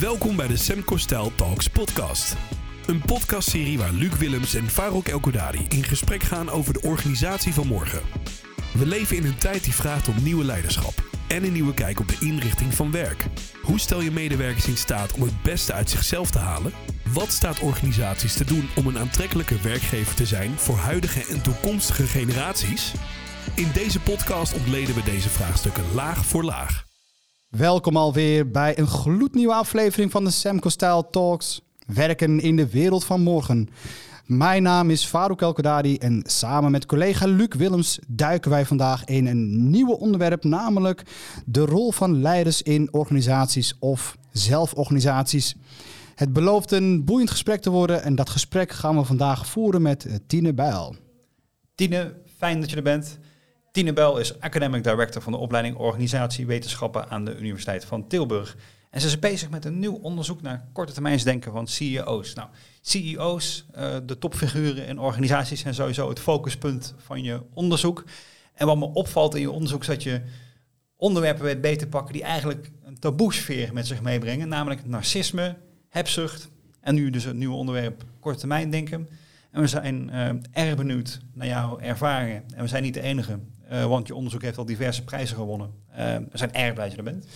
Welkom bij de Semco Style Talks podcast. Een podcastserie waar Luc Willems en Farouk Elkodari in gesprek gaan over de organisatie van morgen. We leven in een tijd die vraagt om nieuwe leiderschap en een nieuwe kijk op de inrichting van werk. Hoe stel je medewerkers in staat om het beste uit zichzelf te halen? Wat staat organisaties te doen om een aantrekkelijke werkgever te zijn voor huidige en toekomstige generaties? In deze podcast ontleden we deze vraagstukken laag voor laag. Welkom alweer bij een gloednieuwe aflevering van de Semco Style Talks. Werken in de wereld van morgen. Mijn naam is Farouk Elkodadi en samen met collega Luc Willems duiken wij vandaag in een nieuw onderwerp, namelijk de rol van leiders in organisaties of zelforganisaties. Het belooft een boeiend gesprek te worden en dat gesprek gaan we vandaag voeren met Tine Bijl. Tine, fijn dat je er bent. Tine Bel is Academic Director van de opleiding Organisatiewetenschappen aan de Universiteit van Tilburg. En ze is bezig met een nieuw onderzoek naar korte termijnsdenken van CEO's. Nou, CEO's, uh, de topfiguren in organisaties, zijn sowieso het focuspunt van je onderzoek. En wat me opvalt in je onderzoek is dat je onderwerpen weet beter pakken die eigenlijk een taboesfeer met zich meebrengen. Namelijk narcisme, hebzucht en nu dus het nieuwe onderwerp korte termijn denken. En we zijn uh, erg benieuwd naar jouw ervaringen. En we zijn niet de enige, uh, want je onderzoek heeft al diverse prijzen gewonnen. Uh, we zijn erg blij dat je er bent.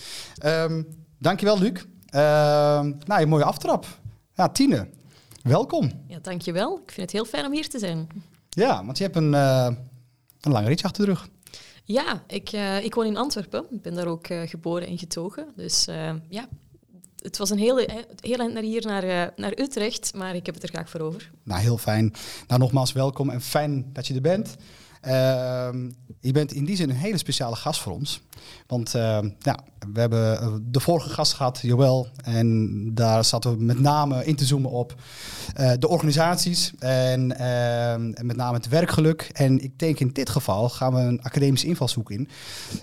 Um, dankjewel, Luc. Uh, nou, een mooie aftrap. Ja, Tine, welkom. Ja, dankjewel. Ik vind het heel fijn om hier te zijn. Ja, want je hebt een, een lange ritje achter de rug. Ja, ik, ik woon in Antwerpen. Ik ben daar ook geboren en getogen. Dus ja, het was een hele, heel eind naar hier, naar, naar Utrecht, maar ik heb het er graag voor over. Nou, heel fijn. Nou, nogmaals welkom en fijn dat je er bent. Uh, je bent in die zin een hele speciale gast voor ons. Want ja, we hebben de vorige gast gehad, Joël. En daar zaten we met name in te zoomen op uh, de organisaties. En, en, met name het werkgeluk. En ik denk in dit geval gaan we een academische invalshoek in.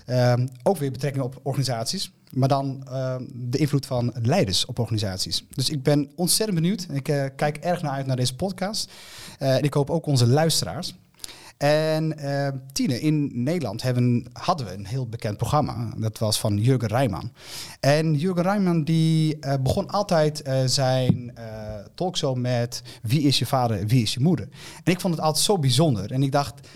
Ehm, ook weer betrekking op organisaties. Maar dan de invloed van leiders op organisaties. Dus ik ben ontzettend benieuwd. Ik uh, kijk erg naar uit naar deze podcast. En ik hoop ook onze luisteraars. En Tine, in Nederland hebben, hadden we een heel bekend programma. Dat was van Jurgen Rijman. En Jurgen Rijman die begon altijd zijn talkshow met wie is je vader, wie is je moeder. En ik vond het altijd zo bijzonder. En ik dacht,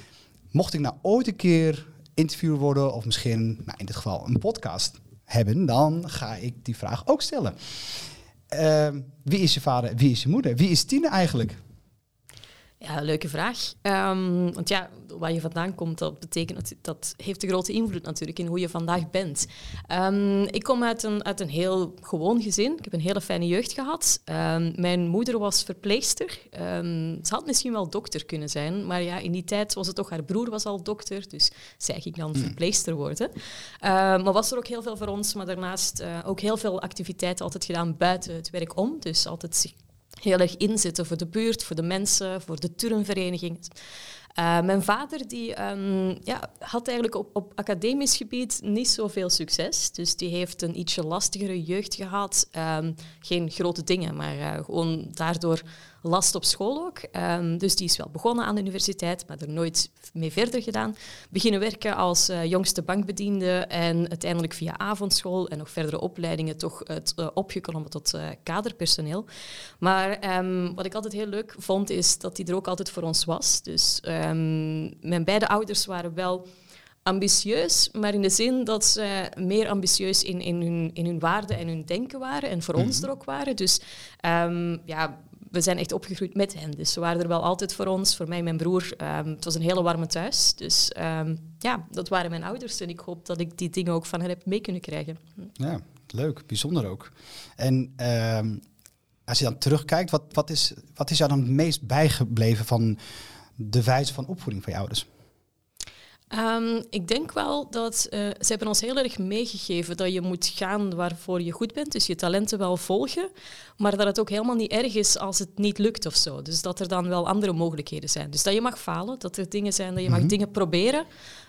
mocht ik nou ooit een keer interviewer worden, of misschien nou, in dit geval een podcast hebben, dan ga ik die vraag ook stellen. Uh, wie is je vader, wie is je moeder? Wie is Tine eigenlijk? Ja, leuke vraag. Um, want ja, waar je vandaan komt, dat betekent dat, heeft een grote invloed natuurlijk in hoe je vandaag bent. Um, ik kom uit een, uit een heel gewoon gezin. Ik heb een hele fijne jeugd gehad. Um, mijn moeder was verpleegster. ze had misschien wel dokter kunnen zijn, maar ja, in die tijd was het toch haar broer was al dokter, dus zij ging dan mm. verpleegster worden. maar was er ook heel veel voor ons, maar daarnaast uh, ook heel veel activiteiten altijd gedaan buiten het werk om. Dus altijd zich heel erg inzetten voor de buurt, voor de mensen, voor de turnvereniging. Uh, mijn vader die, um, ja, had eigenlijk op, op academisch gebied niet zoveel succes. Dus die heeft een ietsje lastigere jeugd gehad. Um, geen grote dingen, maar uh, gewoon daardoor last op school ook. Um, dus die is wel begonnen aan de universiteit, maar er nooit mee verder gedaan. Beginnen werken als uh, jongste bankbediende en uiteindelijk via avondschool en nog verdere opleidingen toch het uh, opgeklommen tot uh, kaderpersoneel. Maar um, wat ik altijd heel leuk vond, is dat hij er ook altijd voor ons was. Dus um, mijn beide ouders waren wel ambitieus, maar in de zin dat ze meer ambitieus in, in, hun, in hun waarden en hun denken waren en voor mm -hmm. ons er ook waren. Dus um, ja, we zijn echt opgegroeid met hen. Dus ze waren er wel altijd voor ons, voor mij en mijn broer. Um, het was een hele warme thuis. Dus um, ja, dat waren mijn ouders. En ik hoop dat ik die dingen ook van hen heb mee kunnen krijgen. Ja, leuk. Bijzonder ook. En um, als je dan terugkijkt, wat, wat, is, wat is jou dan het meest bijgebleven van de wijze van opvoeding van je ouders? Um, ik denk wel dat uh, ze hebben ons heel erg meegegeven dat je moet gaan waarvoor je goed bent, dus je talenten wel volgen, maar dat het ook helemaal niet erg is als het niet lukt of zo. Dus dat er dan wel andere mogelijkheden zijn. Dus dat je mag falen, dat er dingen zijn, dat je mag mm -hmm. dingen proberen,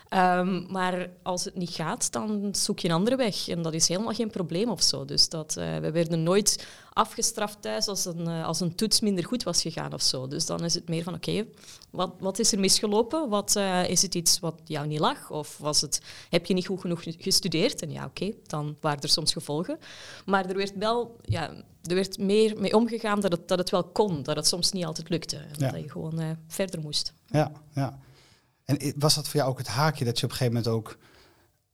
Ehm, maar als het niet gaat, dan zoek je een andere weg. En dat is helemaal geen probleem of zo. Dus dat, uh, we werden nooit afgestraft thuis als een, uh, als een toets minder goed was gegaan of zo. Dus dan is het meer van, oké, wat, wat is er misgelopen? Wat, uh, is het iets wat jou niet lag? Of was het, heb je niet goed genoeg gestudeerd? En ja, oké, dan waren er soms gevolgen. Maar er werd wel... Ja, er werd meer mee omgegaan dat het, dat het wel kon, dat het soms niet altijd lukte. En ja. dat je gewoon verder moest. Ja, ja. En was dat voor jou ook het haakje dat je op een gegeven moment ook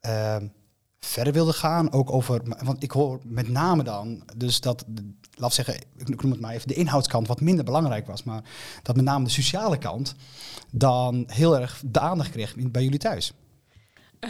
uh, verder wilde gaan? Ook over, want ik hoor met name dan, dus dat, laat zeggen, ik noem het maar even, de inhoudskant wat minder belangrijk was, maar dat met name de sociale kant dan heel erg de aandacht kreeg bij jullie thuis.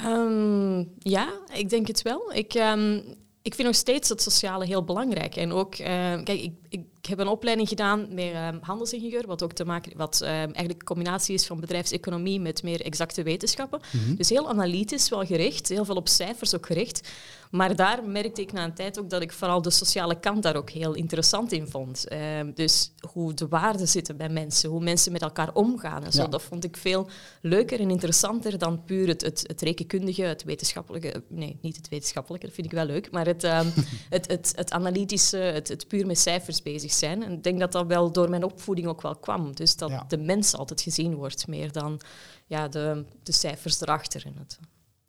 Um, ja, ik denk het wel. Ik, um, ik vind nog steeds het sociale heel belangrijk. En ook, kijk, ik, heb een opleiding gedaan met uh, handelsingenieur, wat ook te maken, wat uh, eigenlijk een combinatie is van bedrijfseconomie met meer exacte wetenschappen. Mm -hmm. Dus heel analytisch wel gericht, heel veel op cijfers ook gericht. Maar daar merkte ik na een tijd ook dat ik vooral de sociale kant daar ook heel interessant in vond. dus hoe de waarden zitten bij mensen, hoe mensen met elkaar omgaan en zo. Ja. Dat vond ik veel leuker en interessanter dan puur het, het, het rekenkundige, het wetenschappelijke. Nee, niet het wetenschappelijke, dat vind ik wel leuk, maar het, het, het, het, analytische, het, het puur met cijfers bezig zijn. En ik denk dat dat wel door mijn opvoeding ook wel kwam. Dus dat ja. de mens altijd gezien wordt, meer dan ja, de, de cijfers erachter. En het,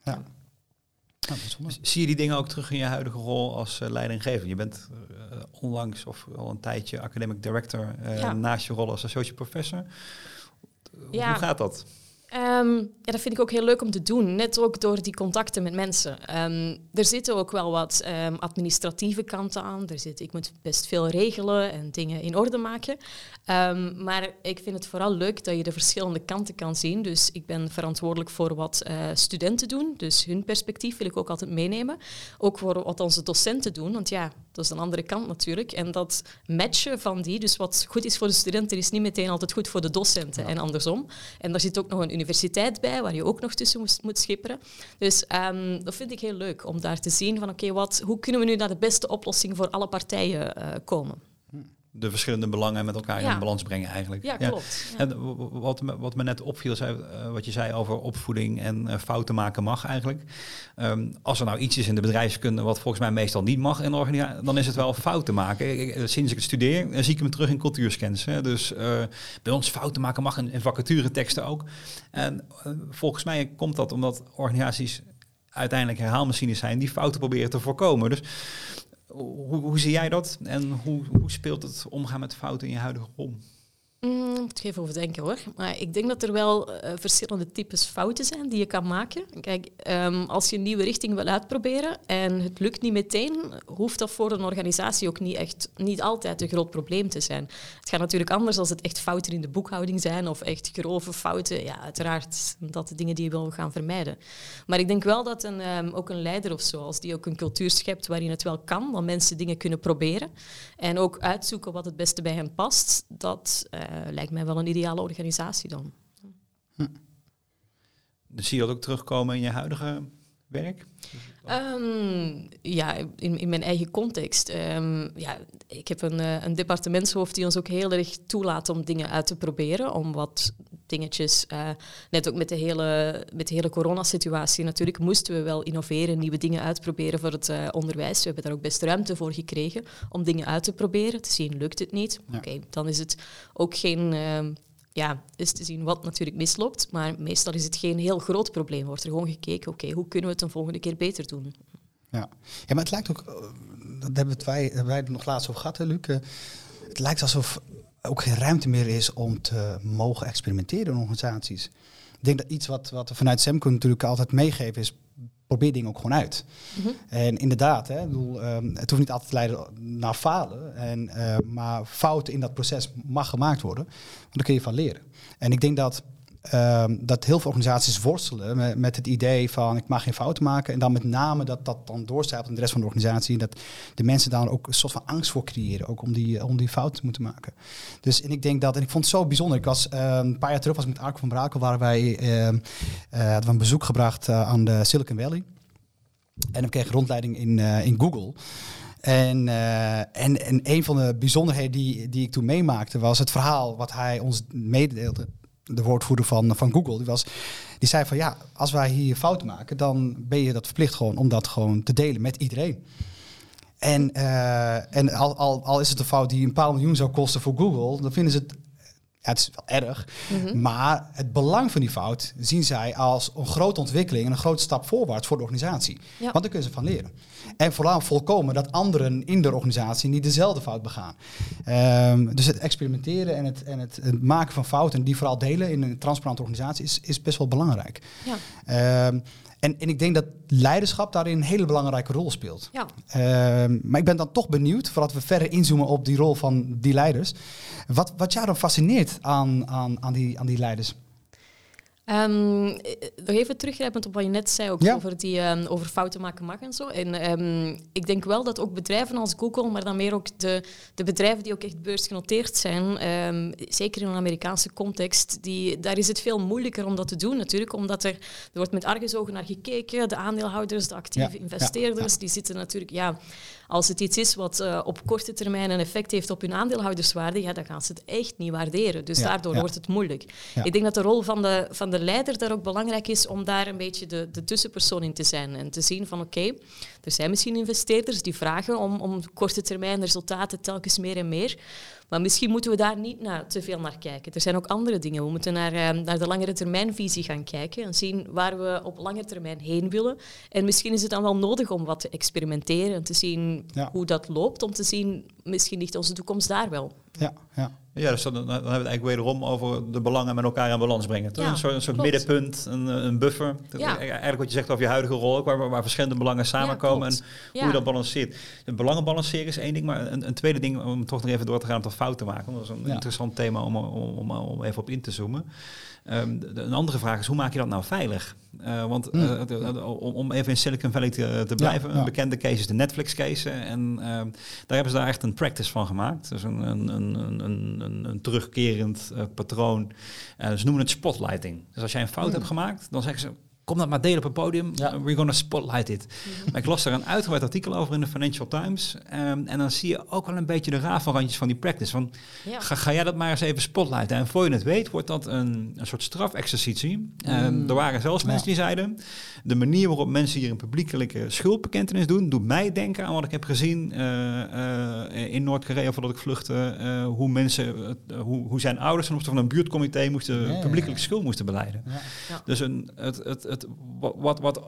ja. Ja, Zie je die dingen ook terug in je huidige rol als uh, leidinggever? Je bent uh, onlangs of al een tijdje academic director uh, ja. naast je rol als associate professor. Ja. Hoe gaat dat? Um, ja, dat vind ik ook heel leuk om te doen, net ook door die contacten met mensen. Um, er zitten ook wel wat um, administratieve kanten aan. Er zit, ik moet best veel regelen en dingen in orde maken. maar ik vind het vooral leuk dat je de verschillende kanten kan zien. Dus ik ben verantwoordelijk voor wat uh, studenten doen. Dus hun perspectief wil ik ook altijd meenemen. Ook voor wat onze docenten doen, want ja, dat is een andere kant natuurlijk. En dat matchen van die, dus wat goed is voor de studenten, is niet meteen altijd goed voor de docenten ja. en andersom. En daar zit ook nog een universiteit bij, waar je ook nog tussen moet, schipperen. Dus um, dat vind ik heel leuk, om daar te zien van oké, okay, hoe kunnen we nu naar de beste oplossing voor alle partijen uh, komen de verschillende belangen met elkaar ja. in balans brengen eigenlijk. Ja, klopt. Ja. En wat, wat me net opviel, zei, uh, wat je zei over opvoeding en uh, fouten maken mag eigenlijk. Um, als er nou iets is in de bedrijfskunde wat volgens mij meestal niet mag in de organisatie, dan is het wel fouten maken. Ik, sinds ik het studeer, zie ik me terug in cultuurscans. Hè. Dus bij ons fouten maken mag in, in vacatureteksten ook. En volgens mij komt dat omdat organisaties uiteindelijk herhaalmachines zijn die fouten proberen te voorkomen. Dus hoe, zie jij dat en hoe, hoe speelt het omgaan met fouten in je huidige rol? Mm, moet ik even over denken hoor. Maar ik denk dat er wel uh, verschillende types fouten zijn die je kan maken. Kijk, um, als je een nieuwe richting wil uitproberen en het lukt niet meteen, hoeft dat voor een organisatie ook niet echt niet altijd een groot probleem te zijn. Het gaat natuurlijk anders als het echt fouten in de boekhouding zijn of echt grove fouten. Ja, uiteraard dat de dingen die je wil gaan vermijden. Maar ik denk wel dat een, um, ook een leider of zo, als die ook een cultuur schept waarin het wel kan, dat mensen dingen kunnen proberen en ook uitzoeken wat het beste bij hen past, dat uh, lijkt mij wel een ideale organisatie dan. Hm. Dus zie je dat ook terugkomen in je huidige werk? Um, ja, in, in mijn eigen context. Um, ja, ik heb een, uh, een departementshoofd die ons ook heel erg toelaat om dingen uit te proberen. Om wat dingetjes, uh, net ook met de hele, met de hele coronasituatie natuurlijk, moesten we wel innoveren, nieuwe dingen uitproberen voor het uh, onderwijs. We hebben daar ook best ruimte voor gekregen om dingen uit te proberen, te zien lukt het niet. Ja. Oké, okay, dan is het ook geen ja, is te zien wat natuurlijk misloopt. Maar meestal is het geen heel groot probleem. Wordt er gewoon gekeken, oké, hoe kunnen we het een volgende keer beter doen? Ja, ja maar het lijkt ook, dat hebben wij, wij er nog laatst over gehad, hè, Luc. Het lijkt alsof ook geen ruimte meer is om te mogen experimenteren in organisaties. Ik denk dat iets wat, wat we vanuit Semco natuurlijk altijd meegeven is, probeer dingen ook gewoon uit. Mm -hmm. En inderdaad, hè, bedoel, um, het hoeft niet altijd te leiden naar falen. En, uh, maar fouten in dat proces mag gemaakt worden. Want daar kun je van leren. En ik denk dat, um, dat heel veel organisaties worstelen met, het idee van ik mag geen fouten maken. En dan met name dat dat dan doorcijpelt in de rest van de organisatie. Dat de mensen daar ook een soort van angst voor creëren. Ook om die, om die fouten te moeten maken. Dus en ik denk dat, en ik vond het zo bijzonder. Ik was uh, een paar jaar terug was met Arco van Brakel, waar wij uh, uh, hadden we een bezoek gebracht aan de Silicon Valley. En ik kreeg rondleiding in, in Google. En, en, en een van de bijzonderheden die, die ik toen meemaakte was het verhaal wat hij ons mededeelde. De woordvoerder van, van Google, die, was, die zei van ja, als wij hier fouten maken, dan ben je dat verplicht gewoon om dat gewoon te delen met iedereen. En, uh, en al, al, al is het een fout die een paar miljoen zou kosten voor Google, dan vinden ze het ja, het is wel erg. Mhm. Maar het belang van die fout zien zij als een grote ontwikkeling en een grote stap voorwaarts voor de organisatie. Want daar kunnen ze van leren. En vooral voorkomen dat anderen in de organisatie niet dezelfde fout begaan. Um, dus het experimenteren en, het, en het, het, maken van fouten en die vooral delen in een transparante organisatie is, is best wel belangrijk. Ja. Um, en, en ik denk dat leiderschap daarin een hele belangrijke rol speelt. Ja. Uh, maar ik ben dan toch benieuwd, voordat we verder inzoomen op die rol van die leiders, wat, wat jou dan fascineert aan, aan, aan, die, aan die leiders? Um, nog even teruggrijpend op wat je net zei, ook over, die, um, over fouten maken mag en zo. En um, ik denk wel dat ook bedrijven als Google, maar dan meer ook de, de bedrijven die ook echt beursgenoteerd zijn, zeker in een Amerikaanse context, die, daar is het veel moeilijker om dat te doen natuurlijk, omdat er, er wordt met argusogen naar gekeken. De aandeelhouders, de actieve investeerders, die zitten natuurlijk... Ja, als het iets is wat uh, op korte termijn een effect heeft op hun aandeelhouderswaarde, ja, dan gaan ze het echt niet waarderen. Dus daardoor wordt het moeilijk. Ik denk dat de rol van de, van de leider daar ook belangrijk is om daar een beetje de, de tussenpersoon in te zijn en te zien van oké, er zijn misschien investeerders die vragen om, om korte termijn resultaten telkens meer en meer. Maar misschien moeten we daar niet naar, te veel naar kijken. Er zijn ook andere dingen. We moeten naar, uh, naar de langere termijnvisie gaan kijken en zien waar we op lange termijn heen willen. En misschien is het dan wel nodig om wat te experimenteren en te zien hoe dat loopt, om te zien, misschien ligt onze toekomst daar wel. Ja, ja. Ja, dus dan, dan, hebben we het eigenlijk wederom over de belangen met elkaar in balans brengen. Ja, een soort, een soort middenpunt, een, een buffer. Ja. Eigenlijk wat je zegt over je huidige rol, waar, waar verschillende belangen samenkomen en hoe je dat balanceert. Het belangen balanceren is één ding, maar een, een, tweede ding om toch nog even door te gaan tot fouten maken. Dat is een interessant thema om, om, om, even op in te zoomen. Um, een andere vraag is, hoe maak je dat nou veilig? Uh, want hmm. uh, om, om, even in Silicon Valley te, te blijven, een bekende case is de Netflix-case. En uh, daar hebben ze daar echt een practice van gemaakt. Dus een, een, een, een, een terugkerend patroon. ze noemen het spotlighting. Dus als jij een fout hmm. hebt gemaakt, dan zeggen ze kom dat maar delen op een podium. Ja. We're gonna spotlight it. Maar ik las daar een uitgebreid artikel over in de Financial Times. Um, en dan zie je ook wel een beetje de rafelrandjes van die practice. Van, ga, ga, jij dat maar eens even spotlighten. En voor je het weet, wordt dat een, een soort strafexercitie. Um, mm. Er waren zelfs mensen die zeiden... de manier waarop mensen hier een publiekelijke schuldbekentenis doen... doet mij denken aan wat ik heb gezien uh, uh, in Noord-Korea... voordat ik vluchtte. Uh, hoe mensen, hoe, hoe zijn ouders ten opzichte van een buurtcomité... moesten ja, publiekelijke schuld moesten beleiden. Dus een, het, het, het, wat, wat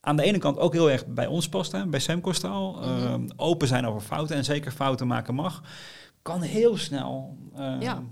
aan de ene kant ook heel erg bij ons past, hè, bij Semcostaal. Mm -hmm. open zijn over fouten en zeker fouten maken mag. Kan heel snel uh, ja.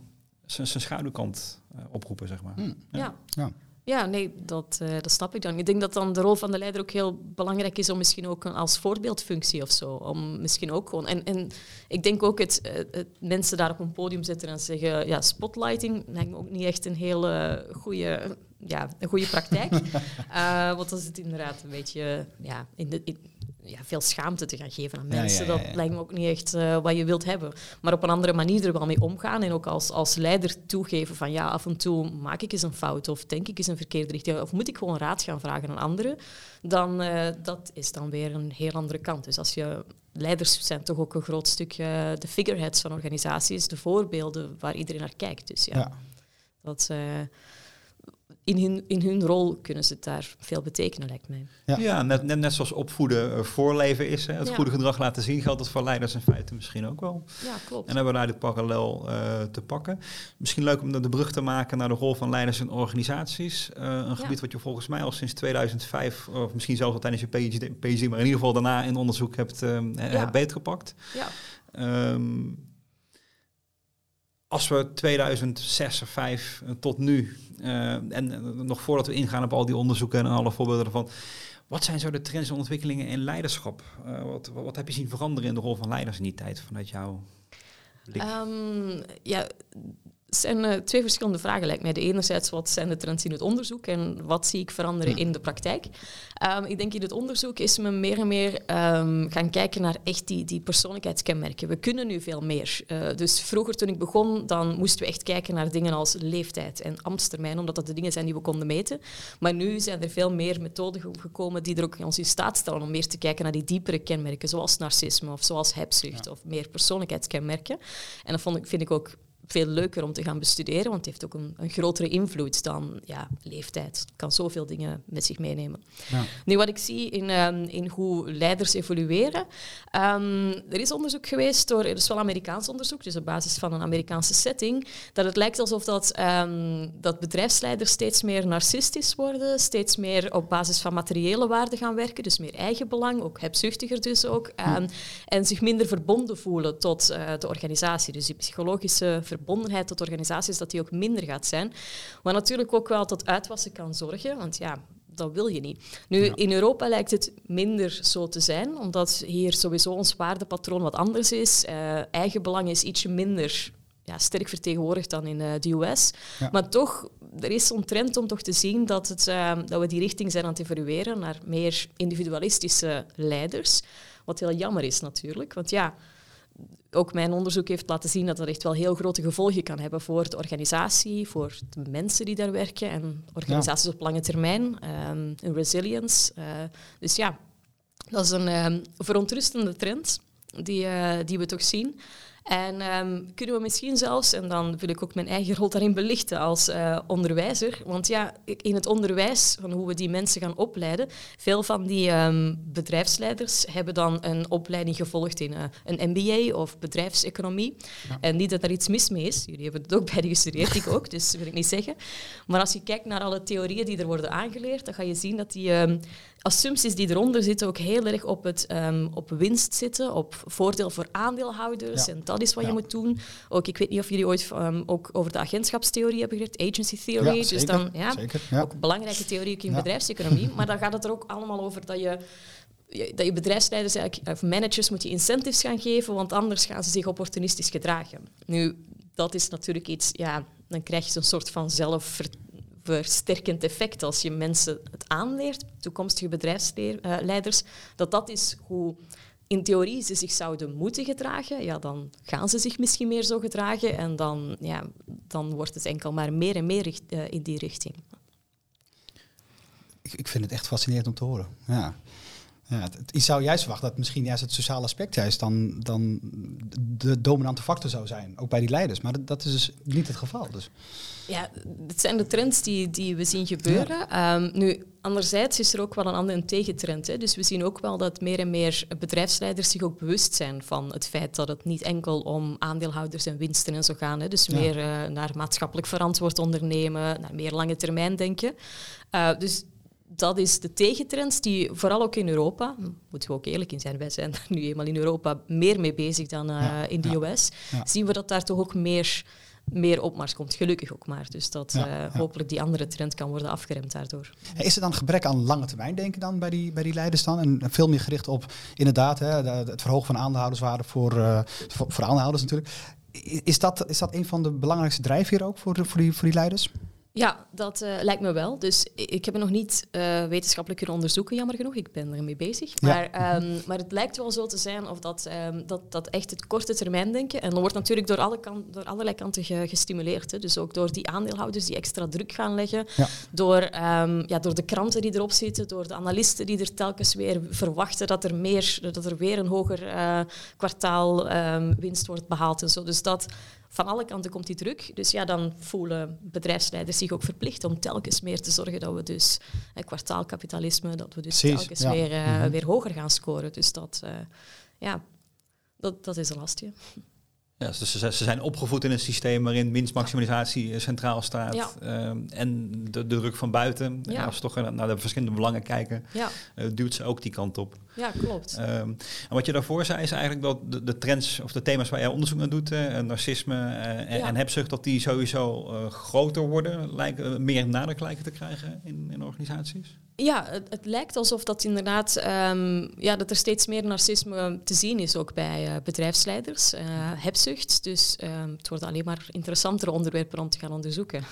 zijn schaduwkant uh, oproepen, zeg maar. Mm. Ja. ja. Ja, nee, dat, uh, dat snap ik dan. Ik denk dat dan de rol van de leider ook heel belangrijk is om misschien ook een, als voorbeeldfunctie of zo. Om misschien ook gewoon. En, en ik denk ook het, het, mensen daar op een podium zetten en zeggen, ja, spotlighting lijkt me ook niet echt een hele goede ja, een goede praktijk. uh, want dan zit inderdaad een beetje ja, in de, in, ja, veel schaamte te gaan geven aan mensen. dat lijkt me ook niet echt uh, wat je wilt hebben. Maar op een andere manier er wel mee omgaan en ook als, als leider toegeven van ja, af en toe maak ik eens een fout of denk ik eens een verkeerde richting of moet ik gewoon raad gaan vragen aan anderen, dan uh, dat is dan weer een heel andere kant. Dus als je leiders zijn toch ook een groot stukje de figureheads van organisaties, de voorbeelden waar iedereen naar kijkt. Dus ja, dat... Uh, in hun, in hun rol kunnen ze daar veel betekenen, lijkt mij. Ja, ja net, net, net zoals opvoeden uh, voorleven is. Hè. Het goede gedrag laten zien geldt dat voor leiders in feite misschien ook wel. Ja, klopt. En hebben we daar de parallel uh, te pakken. Misschien leuk om de brug te maken naar de rol van leiders in organisaties. Uh, een gebied wat je volgens mij al sinds 2005, of misschien zelfs al tijdens je PhD, PhD maar in ieder geval daarna in onderzoek hebt, hebt beetgepakt. Ja. Um, als we 2006 of 5 tot nu uh, en nog voordat we ingaan op al die onderzoeken en alle voorbeelden ervan. Wat zijn zo de trends en ontwikkelingen in leiderschap? Wat, wat, heb je zien veranderen in de rol van leiders in die tijd vanuit jouw? Um, ja, het zijn uh, twee verschillende vragen, lijkt mij. De enerzijds, wat zijn de trends in het onderzoek en wat zie ik veranderen in de praktijk? Um, ik denk in het onderzoek is men meer en meer um, gaan kijken naar echt die, die persoonlijkheidskenmerken. We kunnen nu veel meer. Uh, dus vroeger, toen ik begon, dan moesten we echt kijken naar dingen als leeftijd en ambtstermijn, omdat dat de dingen zijn die we konden meten. Maar nu zijn er veel meer methoden gekomen die er ook ons in staat stellen om meer te kijken naar die diepere kenmerken, zoals narcisme of zoals hebzucht ja. of meer persoonlijkheidskenmerken. En dat vond ik, vind ik ook veel leuker om te gaan bestuderen, want het heeft ook een, een grotere invloed dan ja, leeftijd. Het kan zoveel dingen met zich meenemen. Ja. Nu, wat ik zie in, ehm, in hoe leiders evolueren, ehm, er is onderzoek geweest door, het is wel Amerikaans onderzoek, dus op basis van een Amerikaanse setting, dat het lijkt alsof dat, ehm, dat bedrijfsleiders steeds meer narcistisch worden, steeds meer op basis van materiële waarden gaan werken, dus meer eigenbelang, ook hebzuchtiger dus ook, ehm, en zich minder verbonden voelen tot eh, de organisatie. Dus die psychologische verbondenheid tot organisaties, dat die ook minder gaat zijn. Wat natuurlijk ook wel tot uitwassen kan zorgen, want ja, dat wil je niet. Nu, in Europa lijkt het minder zo te zijn, omdat hier sowieso ons waardepatroon wat anders is. Eh eigenbelang is ietsje minder ja, sterk vertegenwoordigd dan in eh, de US. Ja. Maar toch, er is zo'n trend om toch te zien dat, het, eh, dat we die richting zijn aan het evolueren naar meer individualistische leiders. Wat heel jammer is natuurlijk, want ja, ook mijn onderzoek heeft laten zien dat dat echt wel heel grote gevolgen kan hebben voor de organisatie, voor de mensen die daar werken en organisaties op lange termijn, ehm, een resilience. eh, dus ja, dat is een ehm, verontrustende trend die, eh, die we toch zien. En ehm, kunnen we misschien zelfs, en dan wil ik ook mijn eigen rol daarin belichten als eh, onderwijzer, want ja, in het onderwijs, van hoe we die mensen gaan opleiden, veel van die ehm, bedrijfsleiders hebben dan een opleiding gevolgd in eh, een MBA of bedrijfseconomie. En niet dat daar iets mis mee is, jullie hebben het ook beide gestudeerd, ik ook, dus dat wil ik niet zeggen. Maar als je kijkt naar alle theorieën die er worden aangeleerd, dan ga je zien dat die ehm, assumpties die eronder zitten ook heel erg op, het, op winst zitten, op voordeel voor aandeelhouders. Ja. En dat is wat Ja. je moet doen. Ook, ik weet niet of jullie ooit ehm, ook over de agentschapstheorie hebben geleerd, agency theory. Ja, dus zeker, dan, ja, zeker, ja. Ook belangrijke theorie in bedrijfseconomie. Maar dan gaat het er ook allemaal over dat je dat je bedrijfsleiders eigenlijk, of managers moet je incentives gaan geven, want anders gaan ze zich opportunistisch gedragen. Nu, dat is natuurlijk iets, ja, dan krijg je zo'n soort van zelfversterkend effect als je mensen het aanleert, toekomstige bedrijfsleiders, dat dat is hoe in theorie ze zich zouden moeten gedragen, ja, dan gaan ze zich misschien meer zo gedragen en dan, ja, dan wordt het enkel maar meer en meer eh, in die richting. Ik, ik vind het echt fascinerend om te horen. Ja. Ja, het, zou juist verwachten dat misschien juist het sociale aspect juist dan, dan de dominante factor zou zijn, ook bij die leiders. Maar dat, dat is dus niet het geval. Dus. Ja, het zijn de trends die, die we zien gebeuren. Ehm, nu, anderzijds is er ook wel een andere tegentrend. Hè. Dus we zien ook wel dat meer en meer bedrijfsleiders zich ook bewust zijn van het feit dat het niet enkel om aandeelhouders en winsten en zo gaat. Hè. Dus Ja. meer eh, naar maatschappelijk verantwoord ondernemen, naar meer lange termijn denken. Eh, dus dat is de tegentrend die vooral ook in Europa, moeten we ook eerlijk in zijn, wij zijn er nu eenmaal in Europa meer mee bezig dan eh, Ja, in de ja, US, ja. zien we dat daar toch ook meer, meer opmars komt. Gelukkig ook maar. Dus dat eh, hopelijk die andere trend kan worden afgeremd daardoor. Is er dan gebrek aan lange termijn denken dan bij die, bij die leiders dan? En veel meer gericht op inderdaad hè, het verhogen van aandeelhouderswaarde voor, eh, voor, voor aandeelhouders natuurlijk. Is dat, is dat een van de belangrijkste drijfveren ook voor, de- voor, die, voor die leiders? Ja, dat eh, lijkt me wel. Dus ik heb het nog niet eh, wetenschappelijk kunnen onderzoeken, jammer genoeg. Ik ben ermee bezig. Ja. Maar, ehm, maar het lijkt wel zo te zijn of dat, ehm, dat, dat echt het korte termijn denken. En dat wordt natuurlijk door, alle kan, door allerlei kanten ge- gestimuleerd. Hè. Dus ook door die aandeelhouders die extra druk gaan leggen. Ja. Door, ehm, ja, door de kranten die erop zitten. Door de analisten die er telkens weer verwachten dat er, meer, dat er weer een hoger eh, kwartaal winst wordt behaald. En zo. Dus dat van alle kanten komt die druk. Dus ja, dan voelen bedrijfsleiders zich ook verplicht om telkens meer te zorgen dat we dus eh, kwartaalkapitalisme, dat we dus Precies, telkens ja. weer, eh, Mhm. weer hoger gaan scoren. Dus dat, eh, ja, dat, dat is een lastje. Ja, dus ze, ze zijn opgevoed in een systeem waarin winstmaximalisatie eh, centraal staat. Ja. Ehm, en de, de druk van buiten, Ja. en als we toch naar naar de verschillende belangen kijken, Ja, eh, duwt ze ook die kant op. ja klopt. Ehm, en wat je daarvoor zei is eigenlijk dat de, de trends of de thema's waar jij onderzoek naar doet, eh, narcisme eh, en, Ja. en hebzucht, dat die sowieso eh, groter worden, lijken, eh, meer nadruk lijken te krijgen in, in organisaties? Ja, het, het lijkt alsof dat inderdaad, ehm, ja, dat er steeds meer narcisme te zien is ook bij eh, bedrijfsleiders. eh, hebzucht, dus ehm, het worden alleen maar interessantere onderwerpen om te gaan onderzoeken.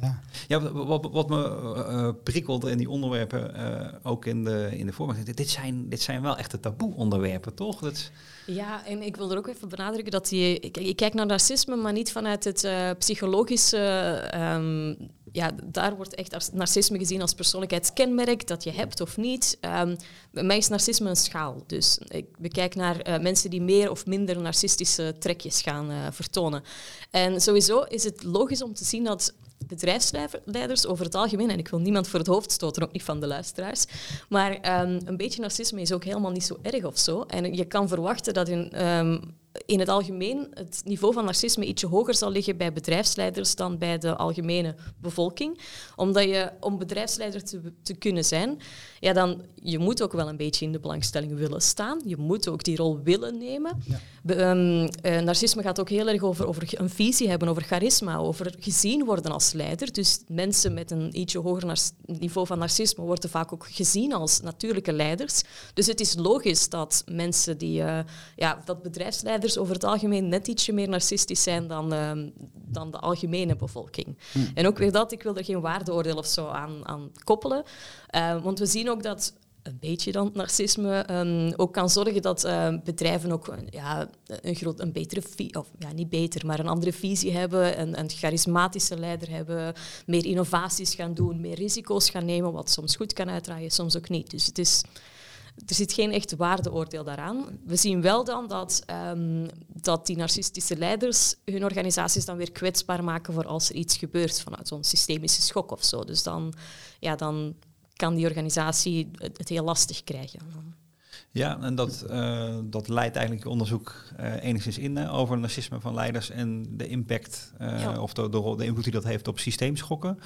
Ja. Ja, wat, wat, me eh, prikkelde in die onderwerpen, ook in de, in de vorm, dit, zijn, dit zijn wel echte taboe-onderwerpen, toch? Dat Ja, en ik wil er ook even benadrukken dat die, ik, ik kijk naar narcisme, maar niet vanuit het psychologische ehm, ja, daar wordt echt narcisme gezien als persoonlijkheidskenmerk dat je hebt of niet. Ehm, bij mij is narcisme een schaal. Dus ik bekijk naar eh, mensen die meer of minder narcistische trekjes gaan eh, vertonen. En sowieso is het logisch om te zien dat bedrijfsleiders over het algemeen, en ik wil niemand voor het hoofd stoten, ook niet van de luisteraars, maar ehm, een beetje narcisme is ook helemaal niet zo erg of zo. En je kan verwachten dat in, ehm, in het algemeen het niveau van narcisme ietsje hoger zal liggen bij bedrijfsleiders dan bij de algemene bevolking. Omdat je, om bedrijfsleider te, te kunnen zijn, ja, dan, je moet ook wel een beetje in de belangstelling willen staan. Je moet ook die rol willen nemen. Be- ehm, eh, narcisme gaat ook heel erg over, over een visie hebben, over charisma, over gezien worden als leider. Dus mensen met een ietsje hoger niveau van narcisme worden vaak ook gezien als natuurlijke leiders. Dus het is logisch dat mensen die, eh, ja, dat bedrijfsleiders over het algemeen net ietsje meer narcistisch zijn dan, ehm, dan de algemene bevolking. En ook weer dat, ik wil er geen waardeoordeel of zo aan, aan koppelen. Eh, want we zien ook dat een beetje dan narcisme ehm, ook kan zorgen dat eh, bedrijven ook een- ja, een, groot, een betere visie, of ja, niet beter, maar een andere visie hebben, een, een charismatische leider hebben, meer innovaties gaan doen, meer risico's gaan nemen, wat soms goed kan uitdraaien, soms ook niet. Dus het is, er zit geen echt waardeoordeel daaraan. We zien wel dan dat, ehm, dat die narcistische leiders hun organisaties dan weer kwetsbaar maken voor als er iets gebeurt vanuit zo'n systemische schok of zo. Dus dan, ja, dan kan die organisatie het, het heel lastig krijgen. Ja, en dat, eh, dat leidt eigenlijk je onderzoek eh, enigszins in over narcisme van leiders en de impact eh, Ja. of de, de, rol- de invloed die dat heeft op systeemschokken.